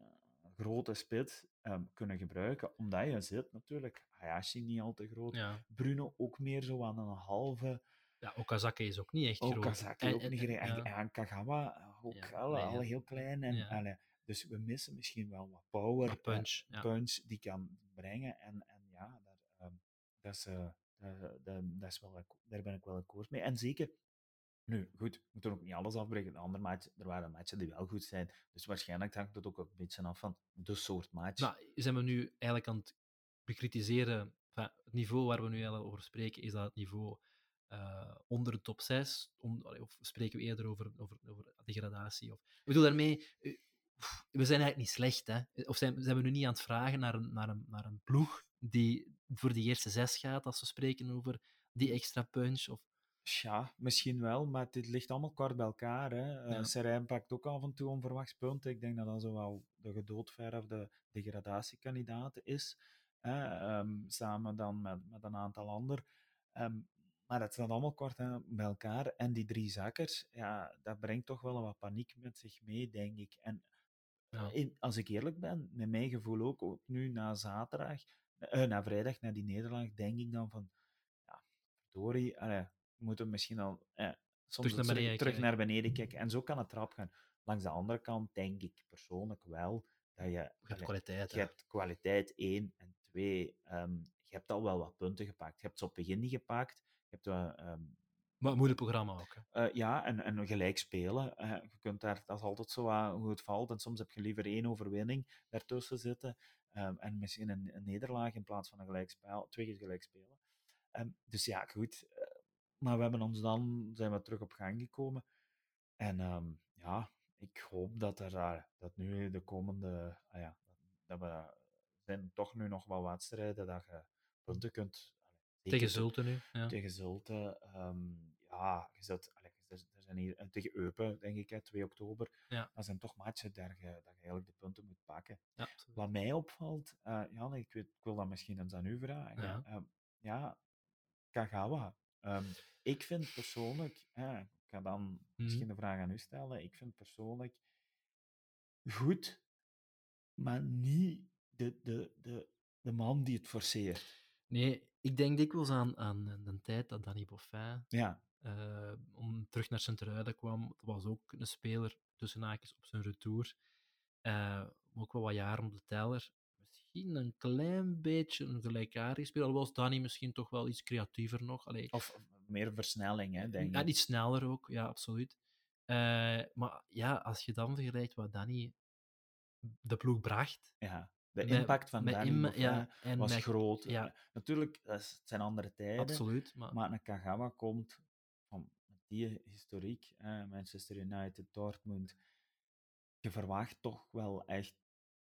grote spits, ehm, kunnen gebruiken, omdat je zit natuurlijk, Hayashi niet al te groot, ja. Bruno ook meer zo aan een halve, Ja, Okazaki is ook niet echt groot. Okazaki En- ook en- niet en-. En, ja. en Kagawa eh, ook Ja, alle, nee, alle heel klein. En, Ja. allee, dus we missen misschien wel wat power, Wat eh, punch. Punch die kan brengen. En, en ja, daar, ehm, dat, is, eh, dat, dat, dat is wel, daar ben ik wel akkoord mee. En zeker, nu goed, we moeten ook niet alles afbreken. De andere er waren matchen die wel goed zijn. Dus waarschijnlijk hangt het ook een beetje af van de soort match. Nou, zijn we nu eigenlijk aan het bekritiseren. Het niveau waar we nu over spreken, is dat het niveau eh, onder de top 6? Om, of spreken we eerder over, over, over degradatie? Of, ik bedoel daarmee, we zijn eigenlijk niet slecht. Hè? Of zijn, zijn we nu niet aan het vragen naar een, naar, een, naar een ploeg die voor die eerste zes gaat, als we spreken over die extra punch? Of, Ja, misschien wel, maar dit ligt allemaal kort bij elkaar. Hè. Eh. Serijn pakt ook af en toe onverwachts punten. Ik denk dat dat zo wel de gedoodverfde degradatiekandidaat is. Hè. Ehm, samen dan met, met een aantal anderen. Ehm, maar het staat allemaal kort hè, bij elkaar. En die drie zakkers, ja, dat brengt toch wel wat paniek met zich mee, denk ik. En Ja. in, als ik eerlijk ben, met mijn gevoel ook, ook nu na zaterdag, eh, na vrijdag, na die nederlaag, denk ik dan van, ja, verdorie, allee, moeten misschien al eh, soms Terug naar beneden terug kijken. naar beneden kijken. En zo kan het trap gaan. Langs de andere kant denk ik persoonlijk wel dat je, je hebt kwaliteit. je hè. hebt kwaliteit, één. En twee, ehm, je hebt al wel wat punten gepakt. Je hebt ze op het begin niet gepakt. Je hebt wel, ehm, Maar een moeilijk programma ook. Hè. eh, ja, en, en gelijk spelen. eh, je kunt daar, dat is altijd zo hoe het valt. En soms heb je liever één overwinning daartussen zitten. ehm, en misschien een, een nederlaag in plaats van een gelijkspel, twee keer gelijk spelen. Dus ja, goed. Maar we hebben ons dan, zijn we terug op gang gekomen. En ehm, ja, ik hoop dat er dat nu de komende, ah ja, dat we zijn toch nu nog wel wedstrijden dat je punten kunt. allee, Tegen te- Zulte nu. Ja. tegen Zulte. ehm, ja, je zet, allee, er, zijn hier, en tegen Eupen, denk ik, hè, 2 oktober. Ja. Dat zijn toch matchen daar je, dat je eigenlijk de punten moet pakken. Ja. Wat mij opvalt, eh Jan, ik, weet, ik wil dat misschien eens aan u vragen. Ja. Ehm, ja, Kagawa. Ehm, ik vind <laughs> persoonlijk, ik ga dan misschien de vraag aan u stellen, ik vind persoonlijk goed, maar niet de, de, de, de man die het forceert. Nee, ik denk dikwijls aan, aan de tijd dat Danny Boffin Ja, eh, om terug naar Sint-Truiden kwam. Dat was ook een speler tussen haakjes op zijn retour. Eh, ook wel wat jaren op de teller. Misschien een klein beetje een gelijkaardig speler. Al was Danny misschien toch wel iets creatiever nog. Allee, of meer versnelling, hè, denk ja, ik. iets sneller ook, ja, absoluut. Eh, maar ja, als je dan vergelijkt wat Danny de ploeg bracht. Ja, de impact van met Danny ja, en was met- groot. ja. Eh, Natuurlijk, het zijn andere tijden. Absoluut. Maar, Maar een Kagawa komt van die historiek, eh, Manchester United, Dortmund. Je verwacht toch wel echt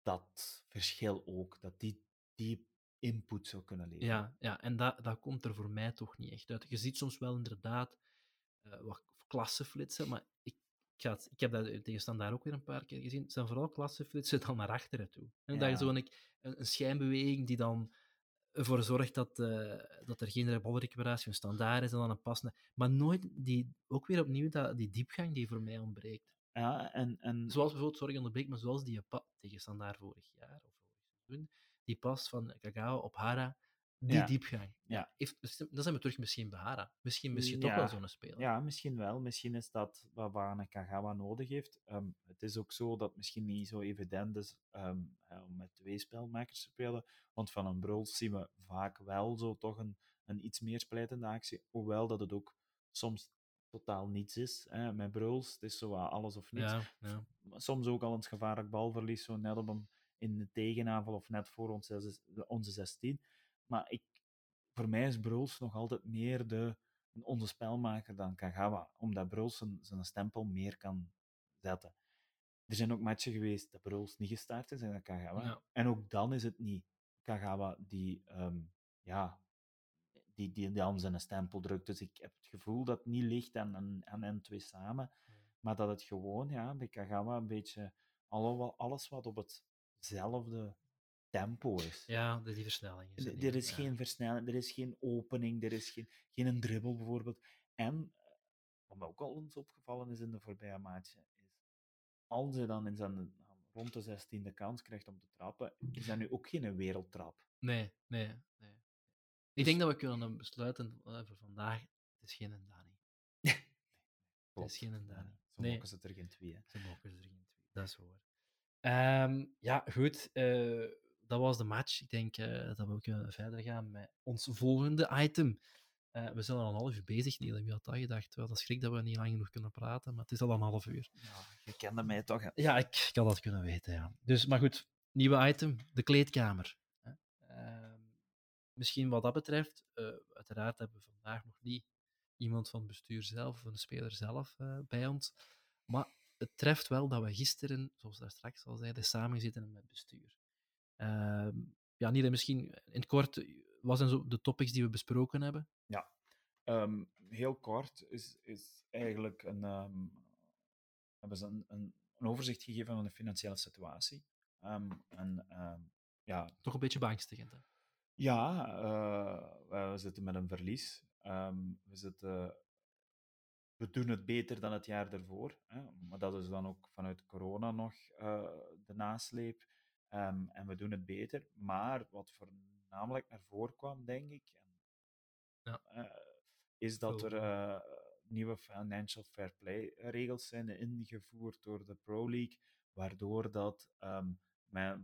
dat verschil ook, dat die, die input zou kunnen leveren. Ja, ja en dat, dat komt er voor mij toch niet echt uit. Je ziet soms wel inderdaad eh, wat klasseflitsen, maar ik, ik, ik heb dat tegen Standaard ook weer een paar keer gezien. Het zijn vooral klasseflitsen <laughs> dan naar achteren toe. En Dat je zo een, een, een schijnbeweging die dan ervoor zorgt dat, eh, dat er geen balrecuperatie, een standaard is en dan een passende. Maar nooit die, ook weer opnieuw dat, die diepgang die voor mij ontbreekt. Ja, en, en Zoals bijvoorbeeld, sorry, onderbreek, maar zoals die tegen Standaard vorig jaar of vorig seizoen, die pas van Kagawa op Hara, die Ja. diepgang. Ja. Heeft, dan zijn we terug misschien bij Hara. Misschien, misschien toch Ja. wel zo'n speler. Ja, misschien wel. Misschien is dat wat een Kagawa nodig heeft. Ehm, het is ook zo dat het misschien niet zo evident is ehm, eh, om met twee spelmakers te spelen. Want van een Bruls zien we vaak wel zo toch een, een iets meer splijtende actie. Hoewel dat het ook soms totaal niets is. Hè. Met Bruls, het is zo alles of niets. ja, ja. Soms ook al een gevaarlijk balverlies, zo net op hem in de tegenaanval of net voor onze, onze 16. Maar ik, voor mij is Bruls nog altijd meer de, onze spelmaker dan Kagawa, omdat Bruls zijn, zijn stempel meer kan zetten. Er zijn ook matchen geweest dat Bruls niet gestart is en dat Kagawa. En ook dan is het niet Kagawa die, um, ja, die, die dan zijn stempel drukt. Dus ik heb het gevoel dat het niet ligt aan, aan, aan hen twee samen, maar dat het gewoon ja, bij Kagawa een beetje alles wat op hetzelfde tempo is. Ja, die versnelling is er. Er is geen versnelling, er is geen opening, er is geen, geen een dribbel bijvoorbeeld. En eh, wat me ook al eens opgevallen is in de voorbije maatje, is als hij dan in zijn rond de 16e kans krijgt om te trappen, is dat nu ook geen wereldtrap. Nee, nee, nee. Ik denk dus dat we kunnen besluiten uh, voor vandaag, het is geen Dani. <laughs> het is geen Dani. Zo nee. mogen ze er geen twee. Hè? Zo mogen ze er geen twee, dat is waar. Um, ja, goed. Uh, dat was de match. Ik denk uh, dat we kunnen verder gaan met ons volgende item. Uh, we zijn al een half uur bezig, Niel. Wie had dat gedacht? Wel, dat schrik dat we niet lang genoeg kunnen praten, maar het is al een half uur. Ja, je kende mij toch? Hè? Ja, ik, ik had dat kunnen weten, ja. Dus, maar goed, nieuwe item, de kleedkamer. Uh, misschien wat dat betreft, uh, uiteraard hebben we vandaag nog niet iemand van het bestuur zelf, of een speler zelf bij ons. Maar het treft wel dat we gisteren, zoals daar straks al zeiden, samen zitten met het bestuur. Ehm, ja, Niele, misschien in het kort, wat zijn zo de topics die we besproken hebben? Ja, ehm, heel kort is, is eigenlijk een, um, hebben ze een, een, een, overzicht gegeven van de financiële situatie. en, ja, Toch een beetje beangstigend, hè? Ja, uh, we zitten met een verlies. we zitten we doen het beter dan het jaar ervoor. Hè? Maar dat is dan ook vanuit corona nog uh, de nasleep. Um, en we doen het beter. Maar wat voornamelijk naar voren kwam, denk ik, ja. uh, is dat er nieuwe financial fair play regels zijn ingevoerd door de Pro League, waardoor dat um, met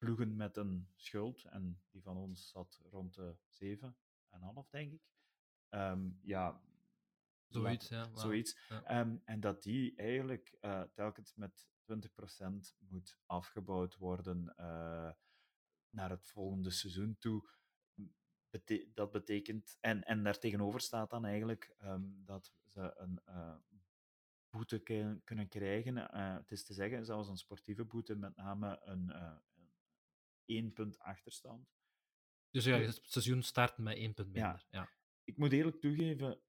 ploegen met een schuld, en die van ons zat rond de 7,5, denk ik, um, ja, Zoiets, ja. Zoiets. Um, en dat die eigenlijk uh, telkens met 20% moet afgebouwd worden uh, naar het volgende seizoen toe. Bete dat betekent, en, en daartegenover staat dan eigenlijk um, dat ze een uh, boete kunnen krijgen. het is te zeggen, zelfs een sportieve boete, met name een één punt achterstand. Dus ja, het seizoen start met één punt minder. Ja. ja. Ik moet eerlijk toegeven,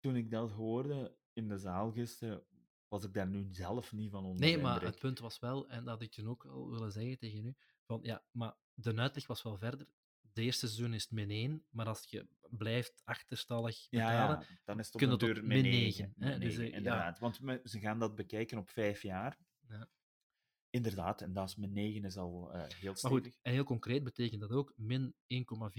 toen ik dat hoorde in de zaal gisteren, was ik daar nu zelf niet van onder. Nee, maar het punt was wel, en dat had ik je ook al willen zeggen tegen u, van ja, maar de uitleg was wel verder. De eerste seizoen is het min 1, maar als je blijft achterstallig betalen, ja, dan is het op de min 9. 9, dus, eh, inderdaad, want ze gaan dat bekijken op vijf jaar. Ja. Inderdaad, en dat is min 9 is al uh, heel stevig. Maar goed, en heel concreet betekent dat ook min 1,4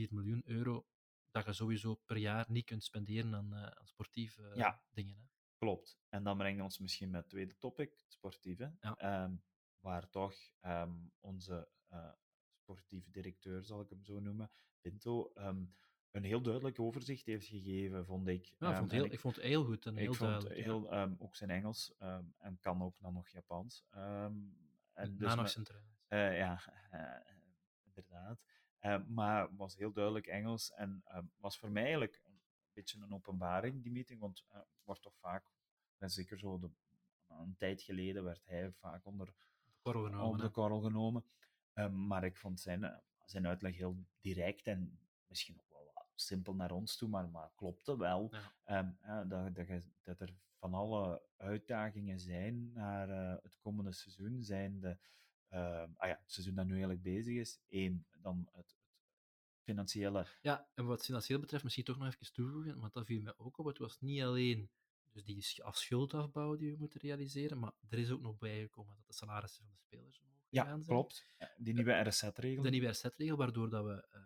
miljoen euro dat je sowieso per jaar niet kunt spenderen aan, uh, aan sportieve ja, dingen. Hè? Klopt. En dan brengen we ons misschien met het tweede topic, het sportieve. Ja. Um, waar toch um, onze uh, sportieve directeur, zal ik hem zo noemen, Pinto, um, een heel duidelijk overzicht heeft gegeven, vond ik. Ja, vond heel, ik, ik, vond het heel goed en heel duidelijk. Heel, ook zijn Engels en kan ook dan nog Japans. En dus nog uh, ja, inderdaad. Uh, maar was heel duidelijk Engels en uh, was voor mij eigenlijk een beetje een openbaring, die meeting, want wordt toch vaak, en zeker zo de, een tijd geleden, werd hij vaak onder de korrel genomen. De korrel genomen. maar ik vond zijn, zijn uitleg heel direct en misschien ook wel simpel naar ons toe, maar, maar klopte wel. Ja. Um, dat, dat, dat, er van alle uitdagingen zijn naar het komende seizoen, zijn de uh, ah ja, het seizoen dat nu eigenlijk bezig is. Eén, dan het, het, financiële. Ja, en wat financieel betreft, misschien toch nog even toevoegen, want dat viel mij ook op. Het was niet alleen dus die afschuldafbouw die we moeten realiseren, maar er is ook nog bijgekomen dat de salarissen van de spelers omhoog ja, gaan zijn. klopt. Die nieuwe RZ-regel. De nieuwe RZ-regel, waardoor dat we uh,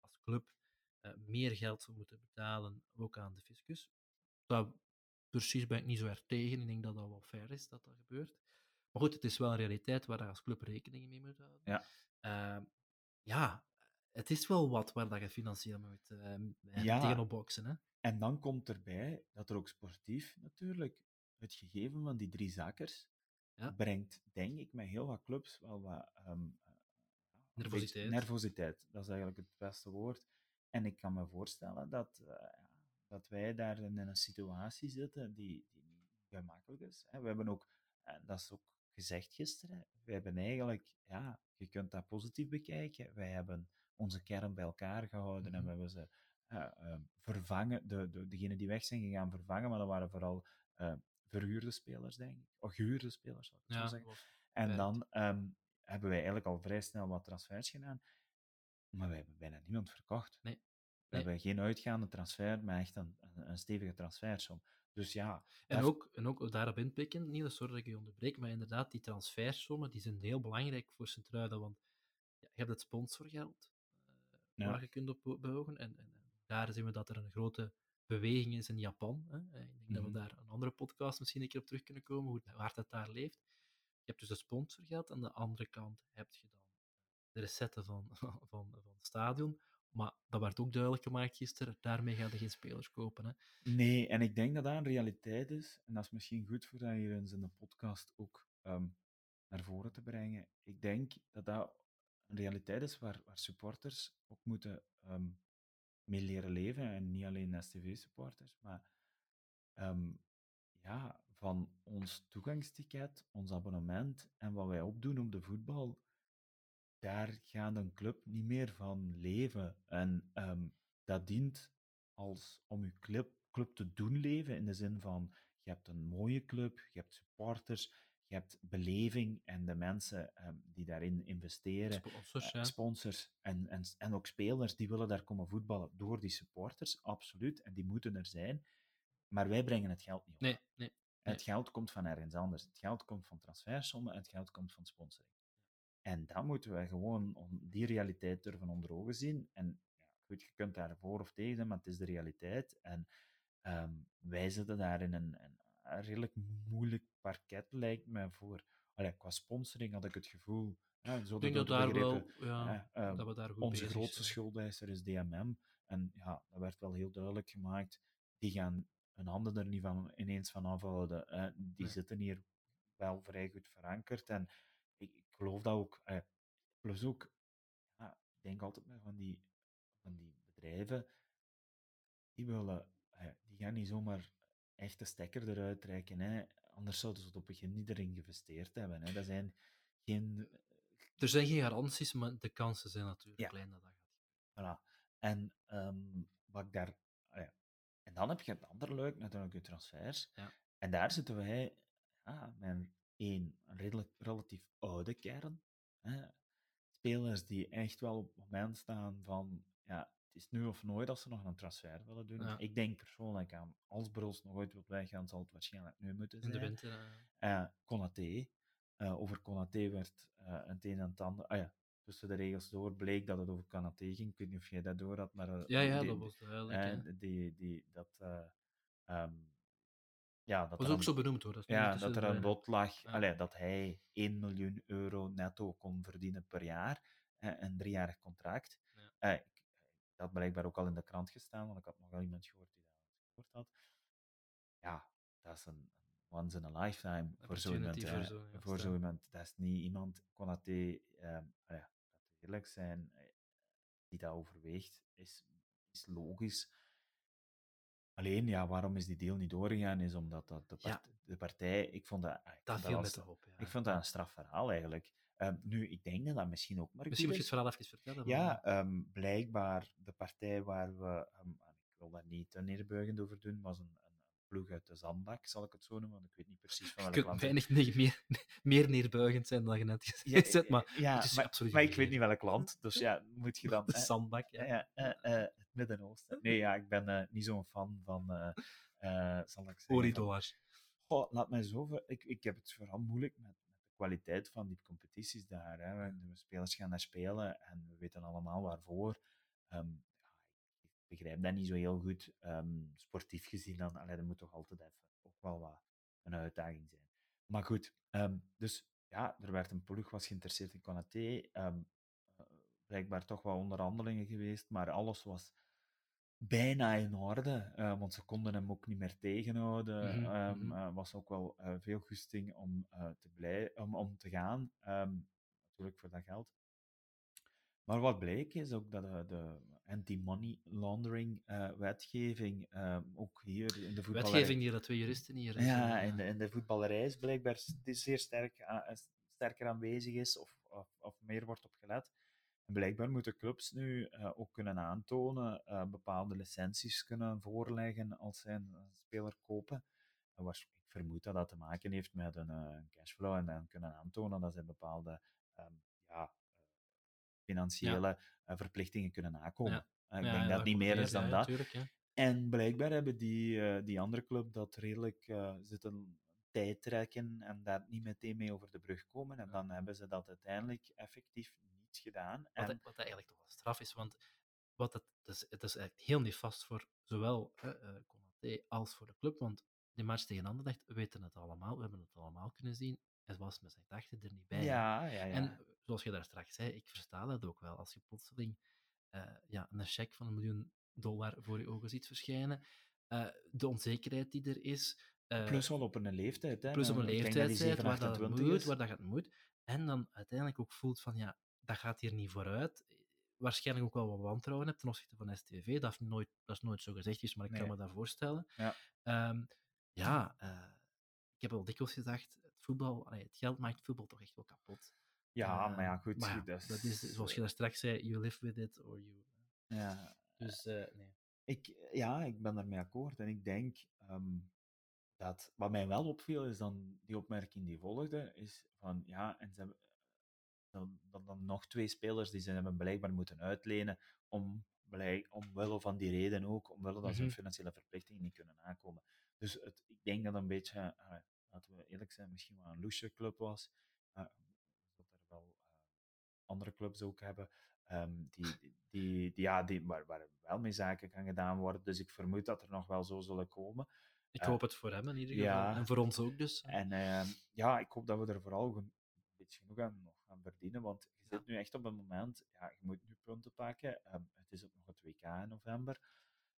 als club uh, meer geld moeten betalen, ook aan de fiscus. Dat precies ben ik niet zo erg tegen. Ik denk dat dat wel fair is dat dat gebeurt. Maar goed, het is wel een realiteit waar je als club rekening mee moet houden. Ja. Uh, ja, het is wel wat waar dat je financieel moet uh, ja. tegenop boksen. Hè? En dan komt erbij dat er ook sportief natuurlijk het gegeven van die drie zakkers Ja. brengt, denk ik, met heel wat clubs wel wat... ehm, beetje Nervositeit. nervositeit, dat is eigenlijk het beste woord. En ik kan me voorstellen dat, eh, dat wij daar in een situatie zitten die, die niet gemakkelijk is. Hè. We hebben ook, en dat is ook gezegd gisteren, we hebben eigenlijk, ja, je kunt dat positief bekijken. Wij hebben onze kern bij elkaar gehouden en Mhm. we hebben ze eh, eh, vervangen, de, de, degenen die weg zijn gegaan vervangen, maar dat waren vooral eh, verhuurde spelers, denk ik. Of gehuurde spelers, zal ik het zo Ja, zeggen. En dan ehm, hebben wij eigenlijk al vrij snel wat transfers gedaan. Maar wij hebben bijna niemand verkocht. Nee. We Nee. hebben geen uitgaande transfer, maar echt een, een, een stevige transfersom. Dus ja, En daar- ook, en ook daarop inpikken, Niels, sorry dat ik je onderbreek, maar inderdaad, die transfersommen die zijn heel belangrijk voor Sint-Truiden, want ja, je hebt het sponsorgeld eh, Ja. waar je kunt op bouwen. En, en, en daar zien we dat er een grote beweging is in Japan. Hè. Ik denk dat Mhm. we daar een andere podcast misschien een keer op terug kunnen komen, hoe, waar dat daar leeft. Je hebt dus het sponsorgeld, aan de andere kant heb je dan de recetten van, <laughs> van, van het stadion. Maar dat werd ook duidelijk gemaakt gisteren, daarmee ga je geen spelers kopen. Hè. Nee, en ik denk dat dat een realiteit is. En dat is misschien goed voor dat hier eens in de podcast ook ehm, naar voren te brengen. Ik denk dat dat een realiteit is waar, waar supporters ook moeten ehm, mee leren leven. En niet alleen STV-supporters, maar ehm, ja, van ons toegangsticket, ons abonnement en wat wij opdoen op de voetbal, daar gaat een club niet meer van leven. En ehm, dat dient als om je club, club te doen leven, in de zin van, je hebt een mooie club, je hebt supporters, je hebt beleving en de mensen ehm, die daarin investeren, Sponsors, eh, ja. sponsors en, en, en ook spelers, die willen daar komen voetballen door die supporters, absoluut, en die moeten er zijn. Maar wij brengen het geld niet op. Nee, nee. Het geld komt van ergens anders. Het geld komt van transfersommen, het geld komt van sponsoring. En dan moeten we gewoon on- die realiteit durven onder ogen zien. En ja, goed, je kunt daar voor of tegen zijn, maar het is de realiteit. En ehm, wij zitten daar in een, een, een redelijk moeilijk parket, lijkt me, voor... Allee, qua sponsoring had ik het gevoel... Ja, zo Ik denk dat daar wel, ja, ehm, dat we daar goed onze grootste schuldeiser is DMM. En ja, dat werd wel heel duidelijk gemaakt. Die gaan hun handen er niet van ineens van afhouden. Die Nee. zitten hier wel vrij goed verankerd. En geloof dat ook. eh, plus ook, ja, ik denk altijd maar van die, van die bedrijven, die willen, eh, die gaan niet zomaar echt de stekker eruit trekken. Hè. Anders zouden ze het op het begin niet erin geïnvesteerd hebben. Hè. Dat zijn geen Er zijn geen garanties, maar de kansen zijn natuurlijk Ja. klein dat dat gaat. Voilà. En ehm, wat ik daar. ah ja. En dan heb je het andere leuk, natuurlijk, je transfers. Ja. En daar zitten wij ja, een, één, een redelijk, relatief oude kern. Hè. Spelers die echt wel op het moment staan van. Ja, het is nu of nooit als ze nog een transfer willen doen. Ja. Ik denk persoonlijk aan, als Bruls nog ooit wil weggaan, zal het waarschijnlijk nu moeten In zijn. de winter. eh, Eh, Konaté. Eh, over Konaté werd het een en het ander. Ah ja, tussen de regels door bleek dat het over Konaté ging. Ik weet niet of jij dat door had, maar. ja, ja, die, dat was duidelijk. die, die, dat. eh, ehm, ja, dat was ook een- zo benoemd hoor. Dat ja, dat er een lijnen. bod lag, Ja. allee, dat hij 1 miljoen euro netto kon verdienen per jaar, eh, een driejarig contract. Ja. Eh, ik, dat had blijkbaar ook al in de krant gestaan, want ik had nog wel iemand gehoord die dat gehoord had. Ja, dat is een once in a lifetime voor zo iemand. Voor gast, voor zo iemand. Dat is niet iemand, Konaté, ehm ja, dat eerlijk zijn, eh, die dat overweegt, is, is logisch. Alleen, ja, waarom is die deal niet doorgegaan, is omdat dat de, Ja. part- de partij, ik vond dat, ah, ik Dat viel met hoop. Ja. ik vond dat een straf verhaal eigenlijk. Ehm, nu, ik denk dat dat misschien ook maar Misschien moet je het verhaal even vertellen. Ja, ehm, blijkbaar de partij waar we, ehm, en ik wil daar niet te neerbuigend over doen, was een, een ploeg uit de zandbak, zal ik het zo noemen, want ik weet niet precies van <laughs> Je welk kunt weinig ne- meer, meer neerbuigend zijn dan je net Ja, <laughs> gezegd, maar ja, het is maar, absoluut maar ik weet niet welk land, dus ja, moet je <laughs> dan... de eh, zandbak. Ja. ja, ja, eh, eh, het Midden-Oosten. Nee, ja, ik ben eh, niet zo'n fan van, eh, eh, zal ik zeggen... Goh, laat mij zo... Ik, ik heb het vooral moeilijk met, met de kwaliteit van die competities daar. Hè. De spelers gaan daar spelen en we weten allemaal waarvoor. Ehm, ik begrijp dat niet zo heel goed. Ehm, sportief gezien dan, allee, dat moet toch altijd even ook wel wat een uitdaging zijn. Maar goed, ehm, dus ja, er werd een ploeg was geïnteresseerd in Konaté. Ehm, eh, blijkbaar toch wel onderhandelingen geweest, maar alles was bijna in orde, uh, want ze konden hem ook niet meer tegenhouden. Um, uh, was ook wel uh, veel gusting om, te, blij, om, om te gaan, um, natuurlijk voor dat geld. Maar wat bleek is ook dat de, de anti-money laundering wetgeving, ehm, ook hier in de voetballerij... Wetgeving die dat twee juristen hier... Ja, in de, in de voetballerij is blijkbaar zeer sterk, sterker aanwezig is of, of, of meer wordt op gelet blijkbaar moeten clubs nu uh, ook kunnen aantonen, uh, bepaalde licenties kunnen voorleggen als zij een speler kopen. Uh, ik vermoed dat dat te maken heeft met een cashflow en dan kunnen aantonen dat zij bepaalde um, ja, financiële ja. verplichtingen kunnen nakomen. Ja. ik denk dat niet meer is dan dat. Tuurlijk, en blijkbaar hebben die, die andere club dat redelijk zitten tijd trekken en daar niet meteen mee over de brug komen. En dan hebben ze dat uiteindelijk effectief gedaan. Wat, en... wat eigenlijk toch wel straf is, want wat het, het, is, het is eigenlijk heel nefast voor zowel uh, Konaté als voor de club, want die match tegen Anderlecht, we weten het allemaal, we hebben het allemaal kunnen zien, het was met zijn dachten er niet bij. Ja, ja, ja. En zoals je daar straks zei, ik versta dat ook wel, als je plotseling uh, ja, een cheque van een miljoen dollar voor je ogen ziet verschijnen, uh, de onzekerheid die er is, uh, plus al op een leeftijd. Hè? Plus op een leeftijd, waar, dat moet, waar dat moet. En dan uiteindelijk ook voelt van, ja, dat gaat hier niet vooruit. Waarschijnlijk ook wel wat wantrouwen hebt ten opzichte van STV. Dat, nooit, dat is nooit zo gezegd, is, maar ik nee. kan me dat voorstellen. Ja, um, ja uh, ik heb al dikwijls gezegd, het, voetbal, het geld maakt voetbal toch echt wel kapot. Ja, uh, maar ja, goed. Maar ja, dat, is, dat is, zoals je daar straks zei, you live with it, or you... Ja. Dus, uh, nee. Ik, ja, ik ben daarmee akkoord. En ik denk um, dat... Wat mij wel opviel, is dan die opmerking die volgde, is van, ja, en ze hebben dan, dan, dan nog twee spelers die ze hebben blijkbaar moeten uitlenen om, blij, omwille van die reden ook, omwille dat mm -hmm. ze hun financiële verplichtingen niet kunnen aankomen. Dus het, ik denk dat een beetje, uh, laten we eerlijk zijn, misschien wel een loesje club was. Uh, dat er wel uh, andere clubs ook hebben, um, die, die, die, die, ja, die, waar, waar wel mee zaken kan gedaan worden. Dus ik vermoed dat er nog wel zo zullen komen. Ik hoop het voor hem in ieder geval. Ja, en voor ons ook dus. En ehm, ja, ik hoop dat we er vooral een beetje genoeg aan verdienen. Want je zit nu echt op een moment, ja, je moet nu punten pakken. Um, het is ook nog het WK in november.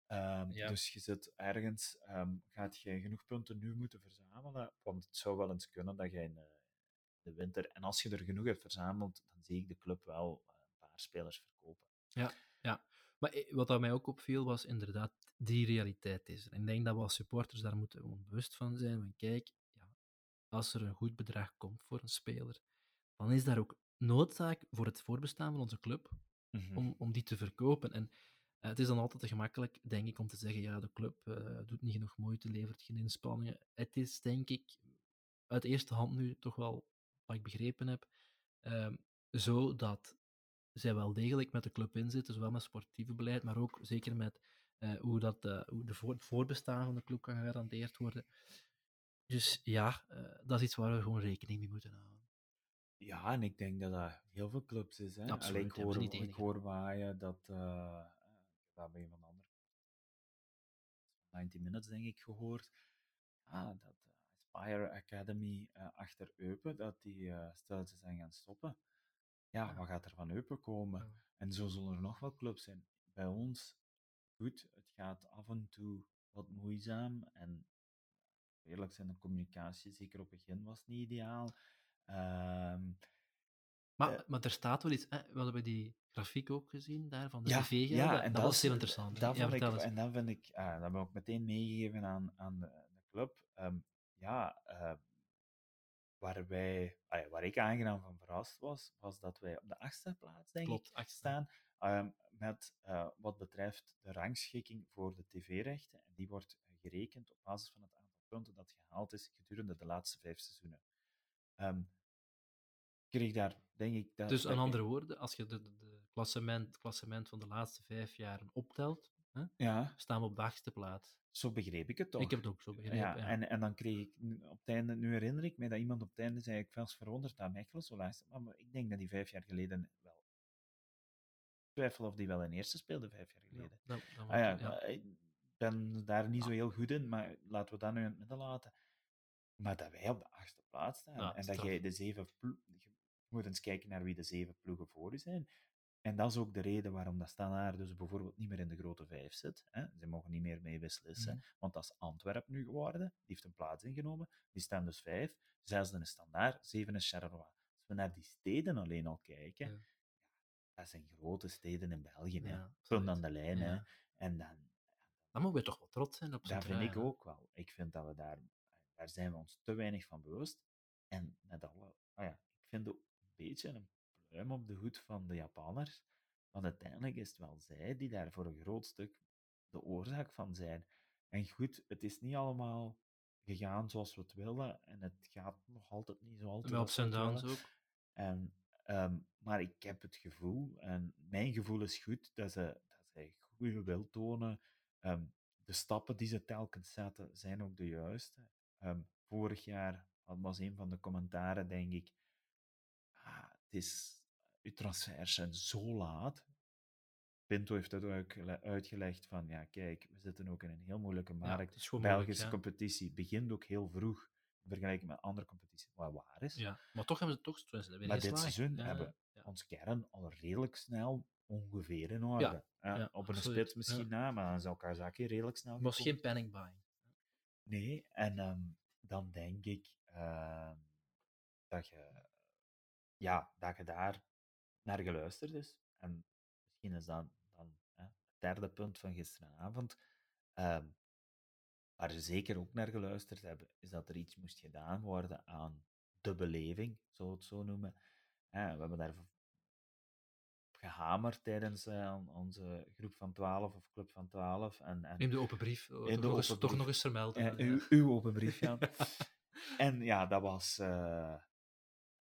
Um, ja. Dus je zit ergens, um, gaat je genoeg punten nu moeten verzamelen. Want het zou wel eens kunnen dat je in de, de winter, en als je er genoeg hebt verzameld, dan zie ik de club wel uh, een paar spelers verkopen. Ja, ja. Maar eh, wat mij ook opviel was inderdaad, die realiteit is er. En ik denk dat we als supporters daar moeten bewust van zijn. Van kijk, ja, als er een goed bedrag komt voor een speler, dan is daar ook noodzaak voor het voorbestaan van onze club mm -hmm. om, om die te verkopen. En uh, het is dan altijd te gemakkelijk, denk ik, om te zeggen, ja, de club uh, doet niet genoeg moeite, levert geen inspanningen. Het is, denk ik, uit eerste hand nu toch wel, wat ik begrepen heb, uh, zo dat zij wel degelijk met de club inzitten, zowel met sportieve beleid, maar ook zeker met uh, hoe, dat, hoe de voor, het voorbestaan van de club kan gegarandeerd worden. Dus ja, dat is iets waar we gewoon rekening mee moeten houden. Ja, en ik denk dat dat heel veel clubs is. Hè? Absoluut, Allee, ik, hoor, niet ik hoor waaien dat, uh, dat bij een van de andere 90 Minutes denk ik gehoord, ah, dat uh, Aspire Academy uh, achter Eupen, dat die uh, stel ze zijn gaan stoppen. Ja, ja, wat gaat er van Eupen komen? Ja. En zo zullen er nog wel clubs zijn. Bij ons, goed, het gaat af en toe wat moeizaam en eerlijk zijn, de communicatie, zeker op het begin, was niet ideaal. Um, maar, uh, maar er staat wel iets, hè? we hebben die grafiek ook gezien daar van de ja, tv-gelden. Ja, en dat, dat was heel interessant. Dat ja, ik, en dat vind ik, uh, dat heb ik ook meteen meegegeven aan, aan de, de club. Um, ja, uh, waar, wij, waar ik aangenaam van verrast was, was dat wij op de achtste plaats, denk Klopt, ik, achtste. staan. Um, met wat betreft de rangschikking voor de tv-rechten. En die wordt gerekend op basis van het aantal punten dat gehaald is gedurende de laatste vijf seizoenen. Um, kreeg daar, denk ik... Dat, dus aan andere woorden, als je de, de, de klassement, klassement van de laatste vijf jaren optelt, hè, ja. staan we op de achtste plaats. Zo begreep ik het toch? Ik heb het ook zo begrepen, ja, ja. En, en dan kreeg ik op het einde, nu herinner ik me dat iemand op het einde zei, ik was verwonderd dat Mechelen zo laag staat, maar ik denk dat die vijf jaar geleden wel... Ik twijfel of die wel in eerste speelde vijf jaar geleden. Ja, ah, ja, ja. Ik ben daar niet zo heel goed in, maar laten we dat nu in het midden laten. Maar dat wij op de achtste plaats staan en dat jij de zeven je moet eens kijken naar wie de zeven ploegen voor u zijn. En dat is ook de reden waarom dat Standaard dus bijvoorbeeld niet meer in de grote vijf zit. Hè. Ze mogen niet meer mee beslissen, Mhm. want dat is Antwerpen nu geworden. Die heeft een plaats ingenomen. Die staan dus vijf. Zesde is Standaard, zeven is Charleroi. Als we naar die steden alleen al kijken, Ja. dat zijn grote steden in België. Ja, Punt aan de lijn. Ja. Hè. En dan, Dan mogen we toch wel trots zijn op daar zijn vind ik ook wel. Ik vind dat we daar, daar zijn we ons te weinig van bewust. En met alle, ah ja, ik vind ook beetje een pluim op de hoed van de Japanners. Want uiteindelijk is het wel zij die daar voor een groot stuk de oorzaak van zijn. En goed, het is niet allemaal gegaan zoals we het willen. En het gaat nog altijd niet zo altijd Met ups en zoals we het downs ook. En, ehm, maar ik heb het gevoel, en mijn gevoel is goed, dat ze, dat zij goede wil tonen. Ehm, de stappen die ze telkens zetten, zijn ook de juiste. Ehm, vorig jaar dat was een van de commentaren, denk ik, het is, uw transfers zijn zo laat. Pinto heeft dat ook uitgele- uitgelegd van, ja kijk, we zitten ook in een heel moeilijke Ja, markt. moeilijk, Belgische ja. competitie begint ook heel vroeg, in vergelijking met andere competities, wat waar is. Ja, maar toch hebben ze toch er weer Maar dit seizoen Ja, hebben ja. ons kern al redelijk snel ongeveer in orde. Ja, ja, op een spits misschien na, maar dan zou Kazaki redelijk snel Het was gekomen. geen panic buying. Nee, en ehm, dan denk ik ehm, dat, je, ja, dat je daar naar geluisterd is. En misschien is dat dan hè, het derde punt van gisteravond. ehm, waar ze zeker ook naar geluisterd hebben, is dat er iets moest gedaan worden aan de beleving, zo het zo noemen. We hebben daar gehamerd tijdens eh, onze groep van 12 of club van 12. En, en Neem de open brief. eh, In toch, de nog eens, open toch brief. nog eens vermelden. Eh, ja. uw, uw open brief, ja. <laughs> en ja, dat was. eh,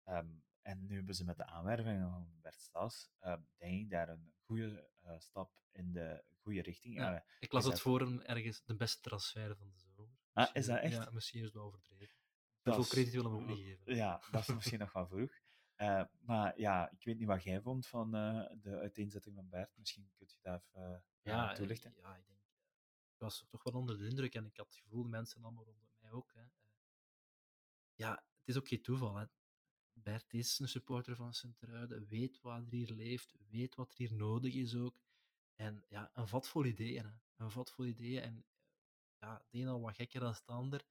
ehm, en nu hebben ze met de aanwerving van Bert Stas, eh, denk ik, daar een goede eh, stap in de goede richting. Ja, Eh, Ik las het dat- voor een ergens de beste transfer van de zomer. Ah, is dat echt? Ja, misschien is het wel overdreven. dat Veel credit willen we ook niet geven. Ja, dat is <laughs> misschien nog wel vroeg. Maar ja, ik weet niet wat jij vond van de uiteenzetting van Bert. Misschien kun je dat even Ja, toelichten. ja, ik denk, ik was toch wel onder de indruk en ik had het gevoel, mensen allemaal rondom mij ook. Hè. Ja, het is ook geen toeval. Hè. Bert is een supporter van Sint-Truiden, weet wat er hier leeft, weet wat er hier nodig is ook. En ja, een vat vol ideeën. Hè. Een vat vol ideeën. En ja, het een al wat gekker dan het ander.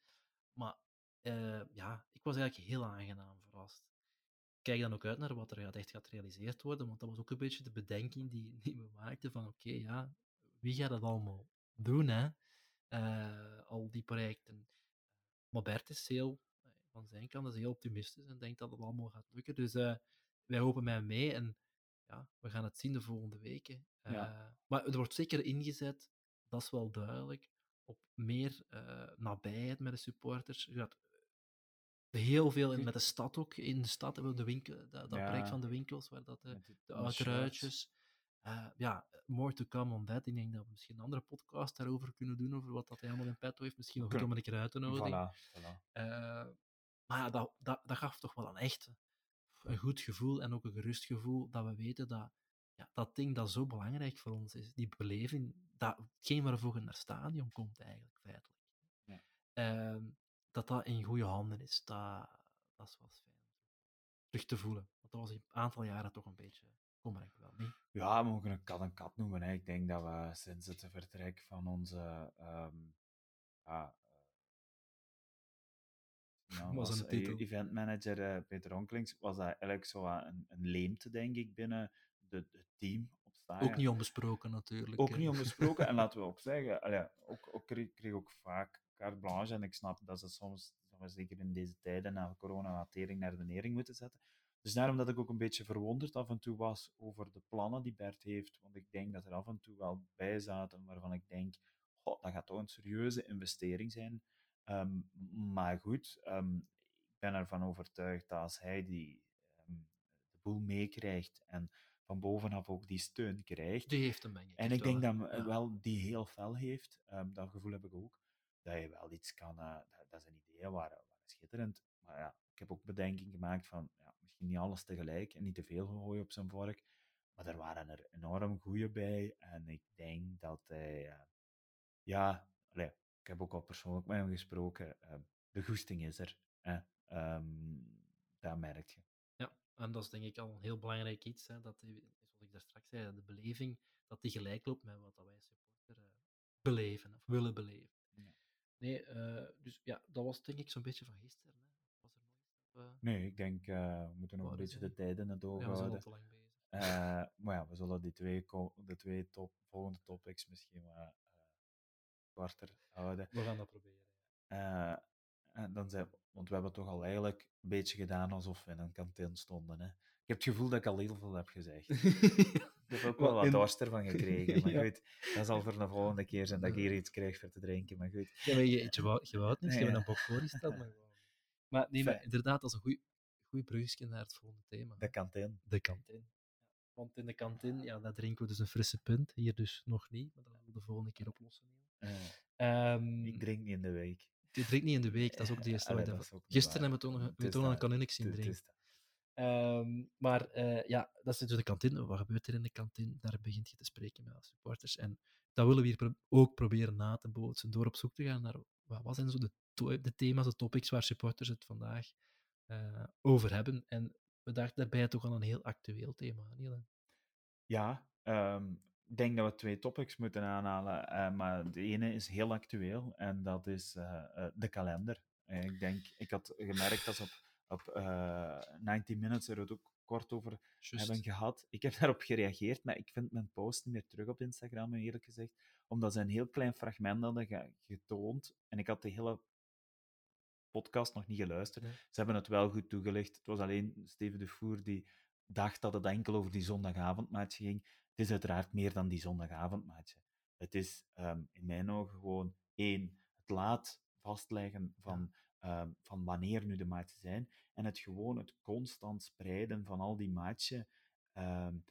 Maar eh, ja, ik was eigenlijk heel aangenaam verrast. Ik kijk dan ook uit naar wat er gaat- echt gaat gerealiseerd worden, want dat was ook een beetje de bedenking die, die we maakten van oké, ja, wie gaat dat allemaal doen, hè? Eh, al die projecten. Maar Bert is heel, van zijn kant is heel optimistisch en denkt dat het allemaal gaat lukken. Dus eh, wij hopen mij mee en ja, we gaan het zien de volgende weken. Eh, Ja. Maar er wordt zeker ingezet, dat is wel duidelijk, op meer eh, nabijheid met de supporters. Je gaat heel veel in, met de stad ook. In de stad hebben we de winkel, dat, dat Ja. project van de winkels, waar dat, de shirts. uitruitjes. Eh, ja, more to come on that. Ik denk dat we misschien een andere podcast daarover kunnen doen, over wat dat hij allemaal in petto heeft. Misschien wel goed om een keer uit te nodigen. Voilà, voilà. Maar ja, dat, dat, dat gaf toch wel een echt een goed gevoel en ook een gerust gevoel dat we weten dat ja, dat ding dat zo belangrijk voor ons is, die beleving, dat, hetgeen waarvoor je naar het stadion komt eigenlijk, feitelijk. Ja. Ehm, dat dat in goede handen is, dat, dat is wel fijn terug te voelen. Want dat was een aantal jaren toch een beetje, kom maar ik wel mee. Ja, we mogen een kat een kat noemen. Hè. Ik denk dat we sinds het vertrek van onze ja, eh, nou, Was was een titel. eventmanager eh, Peter Onklings, was dat eigenlijk zo een, een leemte, denk ik, binnen de, het team op stage. Ook niet onbesproken natuurlijk. Ook niet onbesproken. en laten we ook <laughs> zeggen, allee, ook, ook, kreeg, kreeg ook vaak carte blanche. En ik snap dat ze soms, zeker in deze tijden, na corona, wat tering naar de nering moeten zetten. Dus daarom dat ik ook een beetje verwonderd af en toe was over de plannen die Bert heeft. Want ik denk dat er af en toe wel bij zaten waarvan ik denk, goh, dat gaat toch een serieuze investering zijn. Ehm, maar goed, ehm, ik ben ervan overtuigd dat als hij die, ehm, de boel meekrijgt en van bovenaf ook die steun krijgt, Die heeft hem, denk ik. en ik denk wel, dat hè. hem Ja. wel die heel fel heeft, dat gevoel heb ik ook, dat je wel iets kan, eh, dat, dat zijn ideeën waren, waren schitterend. Maar ja, ik heb ook bedenking gemaakt van, ja, misschien niet alles tegelijk en niet te veel gooien op zijn vork, maar er waren er enorm goede bij en ik denk dat hij, eh, ja, allee, heb ook al persoonlijk met hem gesproken, eh, de goesting is er. Hè. Ehm, dat merk je. Ja, en dat is denk ik al een heel belangrijk iets. Hè, dat, zoals ik daar straks zei, de beleving, dat die gelijk loopt met wat wij supporter uh, beleven of willen beleven. Ja. Nee, uh, dus ja, dat was denk ik zo'n beetje van gisteren. Hè. Was er nog nee, ik denk, we moeten nog een beetje de tijden in het oog ja, we houden. te lang bezig. maar ja, we zullen die twee, de twee top, volgende topics misschien wel houden. We gaan dat proberen. en dan zijn, want we hebben toch al eigenlijk een beetje gedaan alsof we in een kantine stonden. Hè. Ik heb het gevoel dat ik al heel veel heb gezegd. <laughs> Ik heb ook wel wat dorst ervan gekregen. <laughs> Maar ja. goed, dat zal voor de volgende keer zijn dat ik hier iets krijg voor te drinken. Maar goed. Ja, maar je, je, wou, je wou het niet, je hebt een bok gesteld. Maar, maar, nee, maar inderdaad, dat is een goed brugje naar het volgende thema. De kantine. De kantine. Want in de kantine, ja, daar drinken we dus een frisse punt. Hier dus nog niet, maar dat zullen we de volgende keer oplossen. Um, ik drink niet in de week. Je drinkt niet in de week, dat is ook de eerste. Allee, Gisteren hebben we toen, toen al een kaniniks zien drinken. Um, maar uh, ja, dat is dus de kantine. Wat gebeurt er in de kantine? Daar begint je te spreken met supporters. En dat willen we hier pro ook proberen na te bootsen, door op zoek te gaan naar wat, wat zijn zo de, de thema's, de topics waar supporters het vandaag uh, over hebben. En we dachten daarbij toch aan een heel actueel thema. Niel. Ja, um, ik denk dat we twee topics moeten aanhalen, uh, maar de ene is heel actueel en dat is uh, uh, de kalender. ik denk, ik had gemerkt dat ze op, op 19 Minutes er het ook kort over Just. hebben gehad. Ik heb daarop gereageerd, maar ik vind mijn post niet meer terug op Instagram, eerlijk gezegd, omdat ze een heel klein fragment hadden getoond en ik had de hele podcast nog niet geluisterd. Ze hebben het wel goed toegelicht. Het was alleen Steven de Voer die dacht dat het enkel over die zondagavondmatch ging. Het is uiteraard meer dan die zondagavondmatch. Het is um, in mijn ogen gewoon één, het laat vastleggen van, um, van wanneer nu de matchen zijn en het gewoon het constant spreiden van al die matchen um,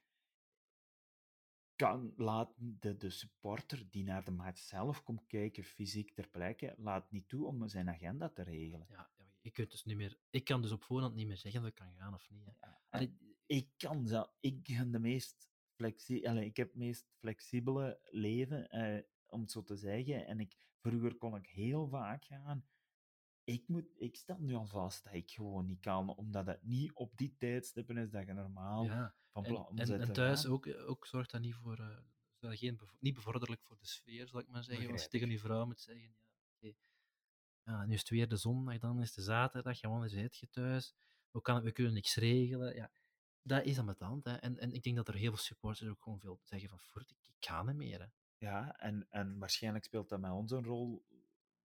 kan, laat de, de supporter die naar de match zelf komt kijken, fysiek ter plekke, laat niet toe om zijn agenda te regelen. Ja, je kunt dus niet meer, ik kan dus op voorhand niet meer zeggen of ik kan gaan of niet. Ja, ik, ik kan zo, ik ben de meest flexi ik heb het meest flexibele leven, eh, om het zo te zeggen. En ik, vroeger kon ik heel vaak gaan. Ik, moet, ik stel nu al vast dat ik gewoon niet kan, omdat het niet op die tijdstippen is dat je normaal ja. van plan en, en, en thuis ook, ook zorgt dat niet voor, uh, geen bev niet bevorderlijk voor de sfeer, zal ik maar zeggen. Als je tegen je vrouw moet zeggen, ja, okay. ja, nu is het weer de zondag, dan is het de zaterdag, gewoon is je thuis. We, kan, we kunnen niks regelen. Ja, dat is aan met de hand. Hè. En, en ik denk dat er heel veel supporters ook gewoon veel zeggen van, voert, ik, ik ga niet meer. Hè. Ja, en, en waarschijnlijk speelt dat bij ons een rol,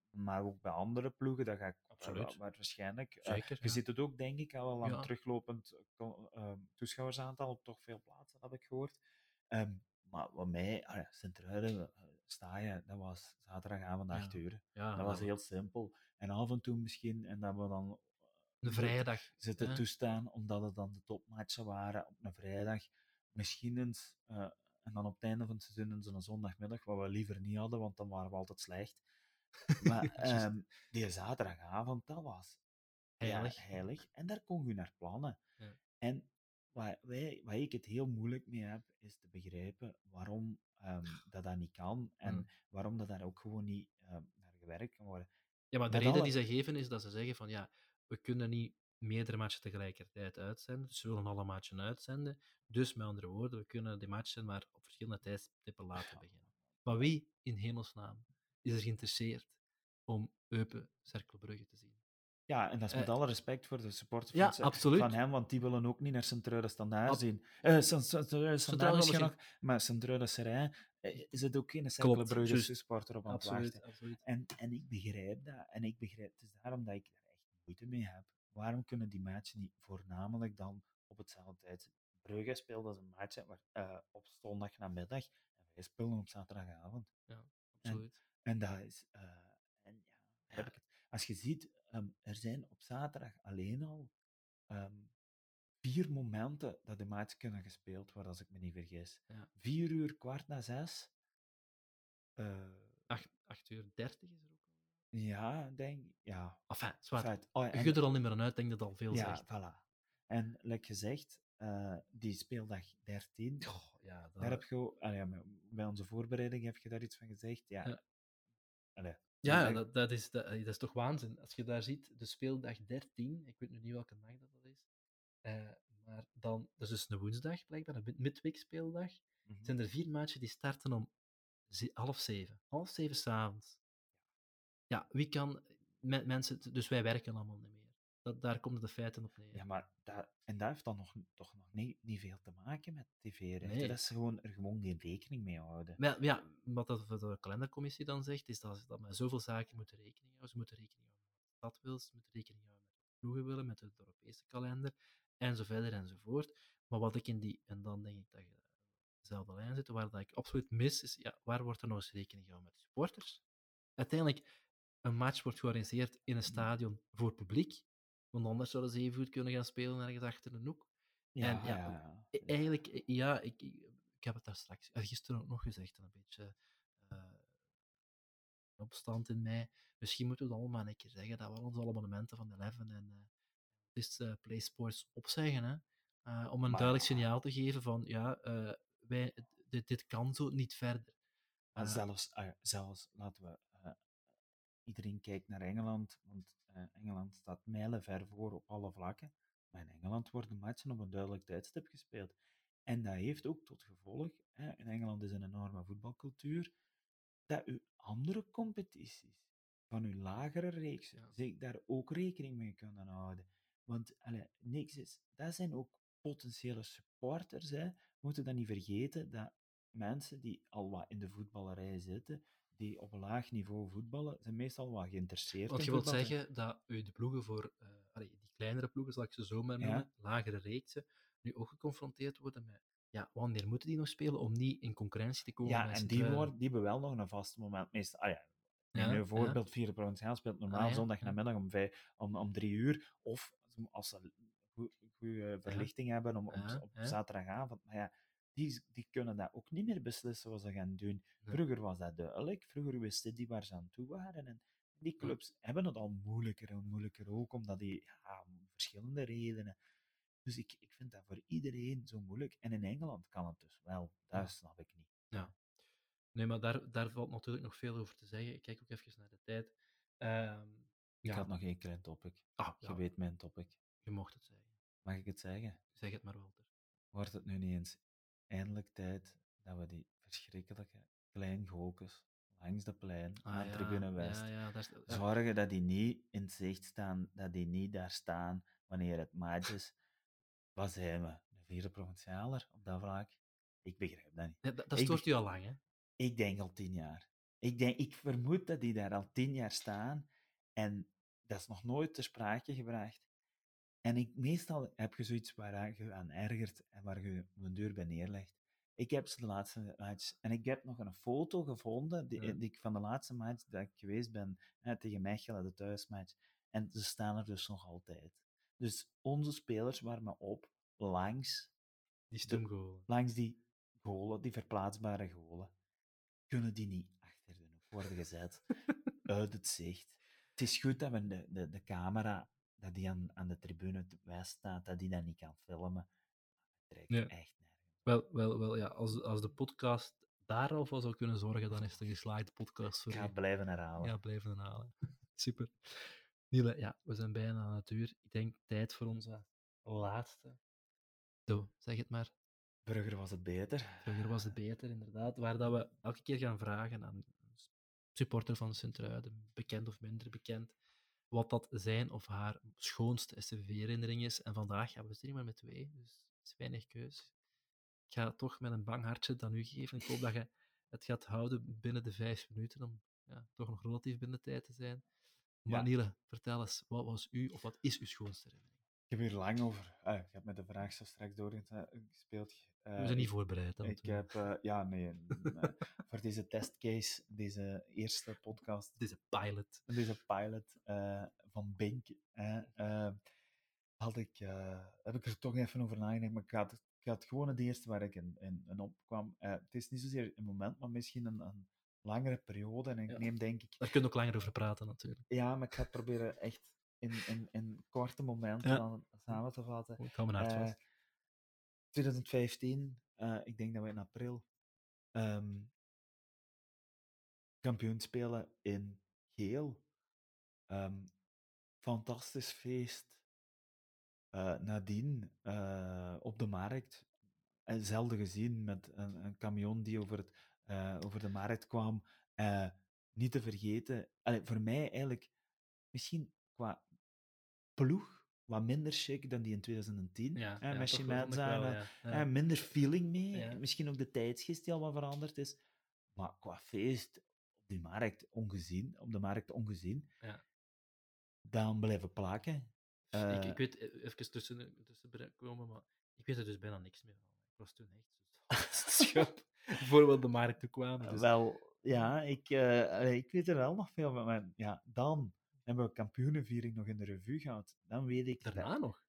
maar ook bij andere ploegen, dat ga ik Absoluut. Maar waarschijnlijk. Zeker, uh, je ja. ziet het ook, denk ik, al wel aan Ja. teruglopend uh, toeschouwersaantal op toch veel plaatsen, heb ik gehoord. Um, maar wat mij, ah ja, Sint-Truiden, sta je, dat was zaterdagavond 8 Ja. uur. Dat was heel simpel. En af en toe misschien, en dat we dan Een vrijdag. zitten hè. toestaan, omdat het dan de topmatchen waren op een vrijdag. Misschien eens, eh, en dan op het einde van het seizoen een zondagmiddag, wat we liever niet hadden, want dan waren we altijd slecht. <laughs> Maar ehm, die zaterdagavond, dat was Heilig. Ja, heilig. En daar kon je naar plannen. Ja. En waar, wij, waar ik het heel moeilijk mee heb, is te begrijpen waarom ehm, dat dat niet kan en Mm. waarom dat daar ook gewoon niet ehm, naar gewerkt kan worden. Ja, maar de Met reden alle- die zij geven is dat ze zeggen van ja, we kunnen niet meerdere matchen tegelijkertijd uitzenden, dus we willen alle matchen uitzenden. Dus met andere woorden, we kunnen die matchen maar op verschillende tijdstippen laten beginnen. Maar wie in hemelsnaam is er geïnteresseerd om Eupen Cerkelbrugge te zien? Ja, en dat is met Eh, alle respect voor de supporters ja, van, Sa- absoluut. van hem, want die willen ook niet naar Sint-Truiden Standaard Ab- zien. Eh Sint-Truiden Standaard misschien nog, maar Sint-Truiden Serijn eh, is het ook geen Cerkelenbrugge juist. supporter op aan het wachten. En, en ik begrijp dat. En ik begrijp, het is daarom dat ik moeite mee heb. Waarom kunnen die matchen niet voornamelijk dan op hetzelfde tijd? Brugge speelt als een match maar, eh, op zondag namiddag en wij spelen op zaterdagavond. absoluut. En dat is. eh, en ja, heb ik het. Als je ziet, ehm, er zijn op zaterdag alleen al ehm, vier momenten dat de match kunnen gespeeld worden, als ik me niet vergis. Ja. Vier uur, kwart na zes. Eh, 8 uur 30 is er. Ja, denk Ja. Enfin, zwart. Oh, Je en- kunt er al niet meer aan uit, denk dat al veel ja, zegt. voilà. En, like gezegd, eh, die speeldag 13, Goh, ja, dat... daar heb je... allee, bij onze voorbereiding heb je daar iets van gezegd. Ja. Ja. Allee, Ja, ik- dat, dat, is, dat, dat is toch waanzin. Als je daar ziet, de speeldag 13, ik weet nu niet welke dag dat, dat is, eh, maar dan, dat is dus een woensdag blijkbaar, een midweek speeldag, Mhm. zijn er vier matchen die starten om half zeven. Half zeven s'avonds. Ja, wie kan... me- mensen, dus wij werken allemaal niet meer. Dat, daar komen de feiten op neer. Ja, maar dat, en dat heeft dan nog, toch nog niet, niet veel te maken met tv-rechten. Nee. Dat is gewoon, er gewoon geen rekening mee houden. Maar ja, wat dat voor de kalendercommissie dan zegt, is dat ze dat met zoveel zaken moeten rekening houden. Ze moeten rekening houden met wat stad wil, ze moeten rekening houden met wat ploegen willen, met de Europese kalender, en zo verder enzovoort. Maar wat ik in die, en dan denk ik dat je dezelfde lijn zit, waar dat ik absoluut mis, is, ja, waar wordt er nou eens rekening gehouden met de supporters? Uiteindelijk, een match wordt georganiseerd in een stadion voor publiek, want anders zouden ze even goed kunnen gaan spelen ergens achter een hoek. Ja, En ja. E- Eigenlijk, eh, ja, ik, ik, heb het daar straks, eh, gisteren ook nog gezegd, een beetje eh, opstand in mij. Misschien moeten we het allemaal een keer zeggen dat we onze abonnementen van Eleven en dus, eh, Play Sports opzeggen. Hè? Om een Maar duidelijk signaal te geven van, ja, wij, dit, dit kan zo niet verder. Maar zelfs, zelfs, laten we... iedereen kijkt naar Engeland, want eh, Engeland staat mijlenver voor op alle vlakken. Maar in Engeland worden matchen op een duidelijk tijdstip gespeeld. En dat heeft ook tot gevolg, hè, in Engeland is een enorme voetbalcultuur, dat uw andere competities van uw lagere reeks Ja. zich daar ook rekening mee kunnen houden. Want allee, niks is, dat zijn ook potentiële supporters. Hè. We moeten dat niet vergeten, dat mensen die al wat in de voetballerij zitten, die op een laag niveau voetballen, zijn meestal wel geïnteresseerd Want in je wilt zeggen dat u de ploegen voor, eh, allee, die kleinere ploegen, zal ik ze zo maar Ja. noemen, lagere reeksen, nu ook geconfronteerd worden met, ja, wanneer moeten die nog spelen om niet in concurrentie te komen Ja, met en die, worden, die hebben wel nog een vast moment. Meestal, ah ja, Ja, een voorbeeld, vierde provinciaal speelt normaal Ah, zondag namiddag om, vijf, om, om drie uur. Of als ze goede verlichting hebben om, om, op zaterdagavond. Maar ja, die, die kunnen dat ook niet meer beslissen wat ze gaan doen. Vroeger was dat duidelijk. Vroeger wisten die waar ze aan toe waren. En die clubs hebben het al moeilijker en moeilijker ook, omdat die, ja, om verschillende redenen. Dus ik, ik vind dat voor iedereen zo moeilijk. En in Engeland kan het dus wel. Ja. snap ik niet. Nee, maar daar, daar valt natuurlijk nog veel over te zeggen. Ik kijk ook even naar de tijd. Ehm, Ik ja. had nog één klein topic. Ah, Je ja, weet mijn topic. je mocht het zeggen. Mag ik het zeggen? Zeg het maar, Walter. Wordt het nu niet eens eindelijk tijd dat we die verschrikkelijke kleingolkes langs de plein Ah, aan ja, Tribune West Ja, ja, daar is, ja. zorgen dat die niet in het zicht staan, dat die niet daar staan wanneer het match is? Wat zijn we? Een vierde provincialer op dat vlak? Ik begrijp dat niet. Dat, stoort u al lang, hè? Ik denk al tien jaar. Ik, denk, ik vermoed dat die daar al tien jaar staan en dat is nog nooit ter sprake gebracht. En ik, meestal heb je zoiets waar je aan ergert en waar je een deur bij neerlegt. Ik heb ze de laatste match, en ik heb nog een foto gevonden die, Ja. die ik van de laatste match dat ik geweest ben hè, tegen Mechelen, de thuismatch. En ze staan er dus nog altijd. Dus onze spelers warmen op langs Die stoemgolen. langs die golen, die verplaatsbare golen, kunnen die niet achter de hoek worden gezet, <laughs> uit het zicht. Het is goed dat we de, de, de camera, dat die aan, aan de tribune te wijs staat, dat die dat niet kan filmen. Het trekt Ja. echt nergens. Wel, wel, wel ja, als, als de podcast daar al voor zou kunnen zorgen, dan is het een geslaagde podcast voor Ik ga het blijven herhalen. Ja, blijven halen. <laughs> Super. Niele, ja, we zijn bijna aan het uur. Ik denk tijd voor onze laatste. Zo, zeg het maar. Brugger was het beter. Vroeger was het beter, inderdaad. Waar dat we elke keer gaan vragen aan supporter van Sint-Truiden, bekend of minder bekend, wat dat zijn of haar schoonste SCV-herinnering is. En vandaag hebben we het er maar met twee, dus het is weinig keus. Ik ga het toch met een bang hartje aan u geven. Ik hoop dat je het gaat houden binnen de vijf minuten, om ja, toch nog relatief binnen de tijd te zijn. Maar Ja. Niele, vertel eens, wat was u, of wat is uw schoonste herinnering? Heb hier lang over... Ah, ik heb met de vraag zo straks doorgespeeld. We Eh, zijn niet ik- voorbereid. dan Ik heb... eh, ja, nee. eh, <laughs> voor deze testcase, deze eerste podcast, Deze pilot. deze pilot eh, van Bink, eh, had ik, eh, heb ik er toch even over nagedacht, maar ik het, ik het gewoon het eerste waar ik in, in, in opkwam. Eh, het is niet zozeer een moment, maar misschien een, een langere periode. En ik Ja. neem denk ik... Daar kun je ook langer over praten, natuurlijk. Ja, maar ik ga het proberen echt in, in, in korte momenten Ja. dan samen te vatten. Ik hou mijn hart Eh, vast. 2015, eh, ik denk dat we in april ehm, kampioen spelen in Geel. Ehm, fantastisch feest. uh, nadien uh, op de markt, zelden gezien met een, een camion die over, het, uh, over de markt kwam. niet te vergeten, allee, voor mij eigenlijk misschien qua ploeg wat minder chic dan die in 2010. Ja, ja, met Shimazana. Ja, minder feeling mee. Misschien ook de tijdsgeest die al wat veranderd is. Maar qua feest op die markt ongezien, op de markt ongezien, ja. dan blijven plakken. Uh, ik, ik, weet, even tussen, tussen komen, maar ik weet er dus bijna niks meer van. Ik was toen echt <laughs> schap voor we de markt toe kwamen. Dus. Wel, ja, ik, uh, ik weet er wel nog veel van. Maar ja, dan hebben we kampioenenviering nog in de revue gehad. Dan weet ik... Daarna nog?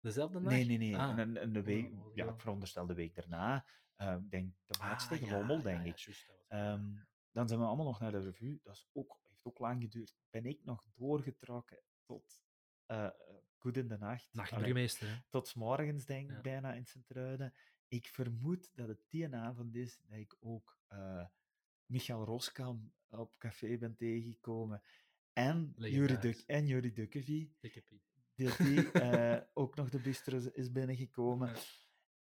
Dezelfde nacht? Nee, nee, nee. Ah. En, en de week, ja, ik veronderstel de week daarna. Uh, denk de match ah, ja, denk ik. Just, um, dan zijn we allemaal nog naar de revue. Dat is ook, heeft ook lang geduurd. Ben ik nog doorgetrokken tot uh, goed in de nacht. Nachtburgemeester. Tot morgens, denk ik, bijna in Sint-Truiden. Ik vermoed dat het die avond is dat ik ook uh, Michael Roskam op café ben tegengekomen. En Jury, Duk en Jury Dukkevie. Die, die uh, ook nog de bistro is binnengekomen.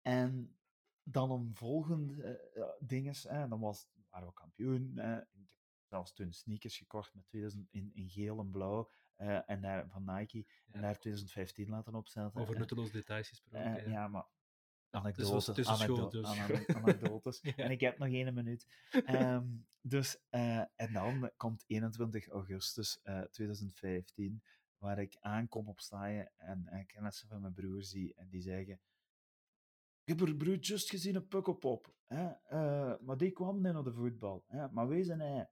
En dan een volgende uh, dinges. dan was, waren we kampioen. Uh, zelfs toen sneakers gekocht met 2000 in, in geel en blauw. En daar, van Nike. Ja. En daar 2015 laten opzetten. Over nutteloos details gesproken. ja, maar anekdote, dus. <laughs> anekdotes. ja. En ik heb nog één minuut. Um, dus, uh, en dan komt 21 augustus uh, 2015, waar ik aankom op staaien en, en kennissen van mijn broer zie en die zeggen ik heb er broer just gezien een pukkelpop. Hè? Uh, maar die kwam niet naar de voetbal. Hè? Maar wees zijn hij?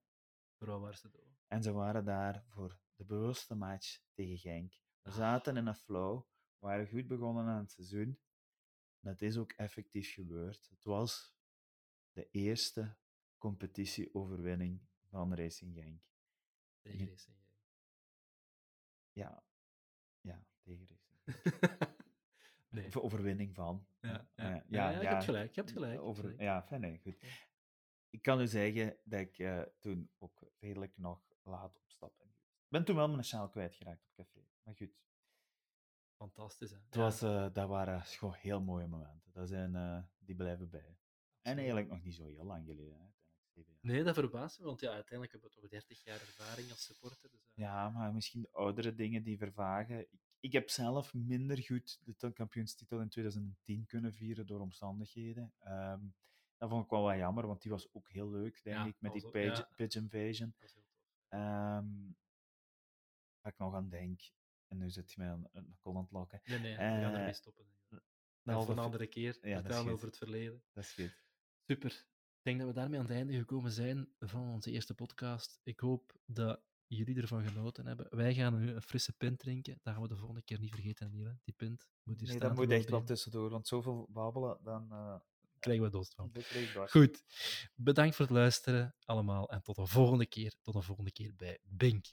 Vooral waar ze door. En ze waren daar voor de bewuste match tegen Genk. We zaten in een flow, we waren goed begonnen aan het seizoen. Dat is ook effectief gebeurd. Het was de eerste competitieoverwinning van Racing Genk. Tegen Racing Genk. Ja, ja tegen Racing Genk. <laughs> nee. overwinning van. Ja, ja. Uh, ja, ja, je hebt gelijk. Je hebt gelijk. Over, Ja, fijn, goed. Ik kan u zeggen dat ik uh, toen ook redelijk nog laat op stap ben geweest. Ik ben toen wel mijn sjaal kwijtgeraakt op café. Maar goed. Fantastisch, hè? Het was, uh, dat waren gewoon heel mooie momenten. Dat zijn, uh, die blijven bij. En eigenlijk nog niet zo heel lang geleden. Hè? Nee, dat verbaast me, want ja, uiteindelijk hebben we toch 30 jaar ervaring als supporter. Dus, uh... Ja, maar misschien de oudere dingen die vervagen. Ik, ik heb zelf minder goed de kampioenstitel in 2010 kunnen vieren door omstandigheden. Um, dat vond ik wel wat jammer, want die was ook heel leuk, denk ja, ik, met die page, ja. Invasion. Dat is heel tof. Um, waar ik nog aan denk, en nu zit je mij aan een kol aan het lokken. Nee, nee, we gaan ermee stoppen. Nog een andere keer ja, vertellen over het verleden. Dat is goed. Super. Ik denk dat we daarmee aan het einde gekomen zijn van onze eerste podcast. Ik hoop dat jullie ervan genoten hebben. Wij gaan nu een frisse pint drinken. Dat gaan we de volgende keer niet vergeten, Niel. Die pint moet hier nee, dat moet echt wel tussendoor, want zoveel babbelen, dan... Uh, krijgen we dost van. Goed. Bedankt voor het luisteren allemaal en tot de volgende keer. Tot de volgende keer bij Bink.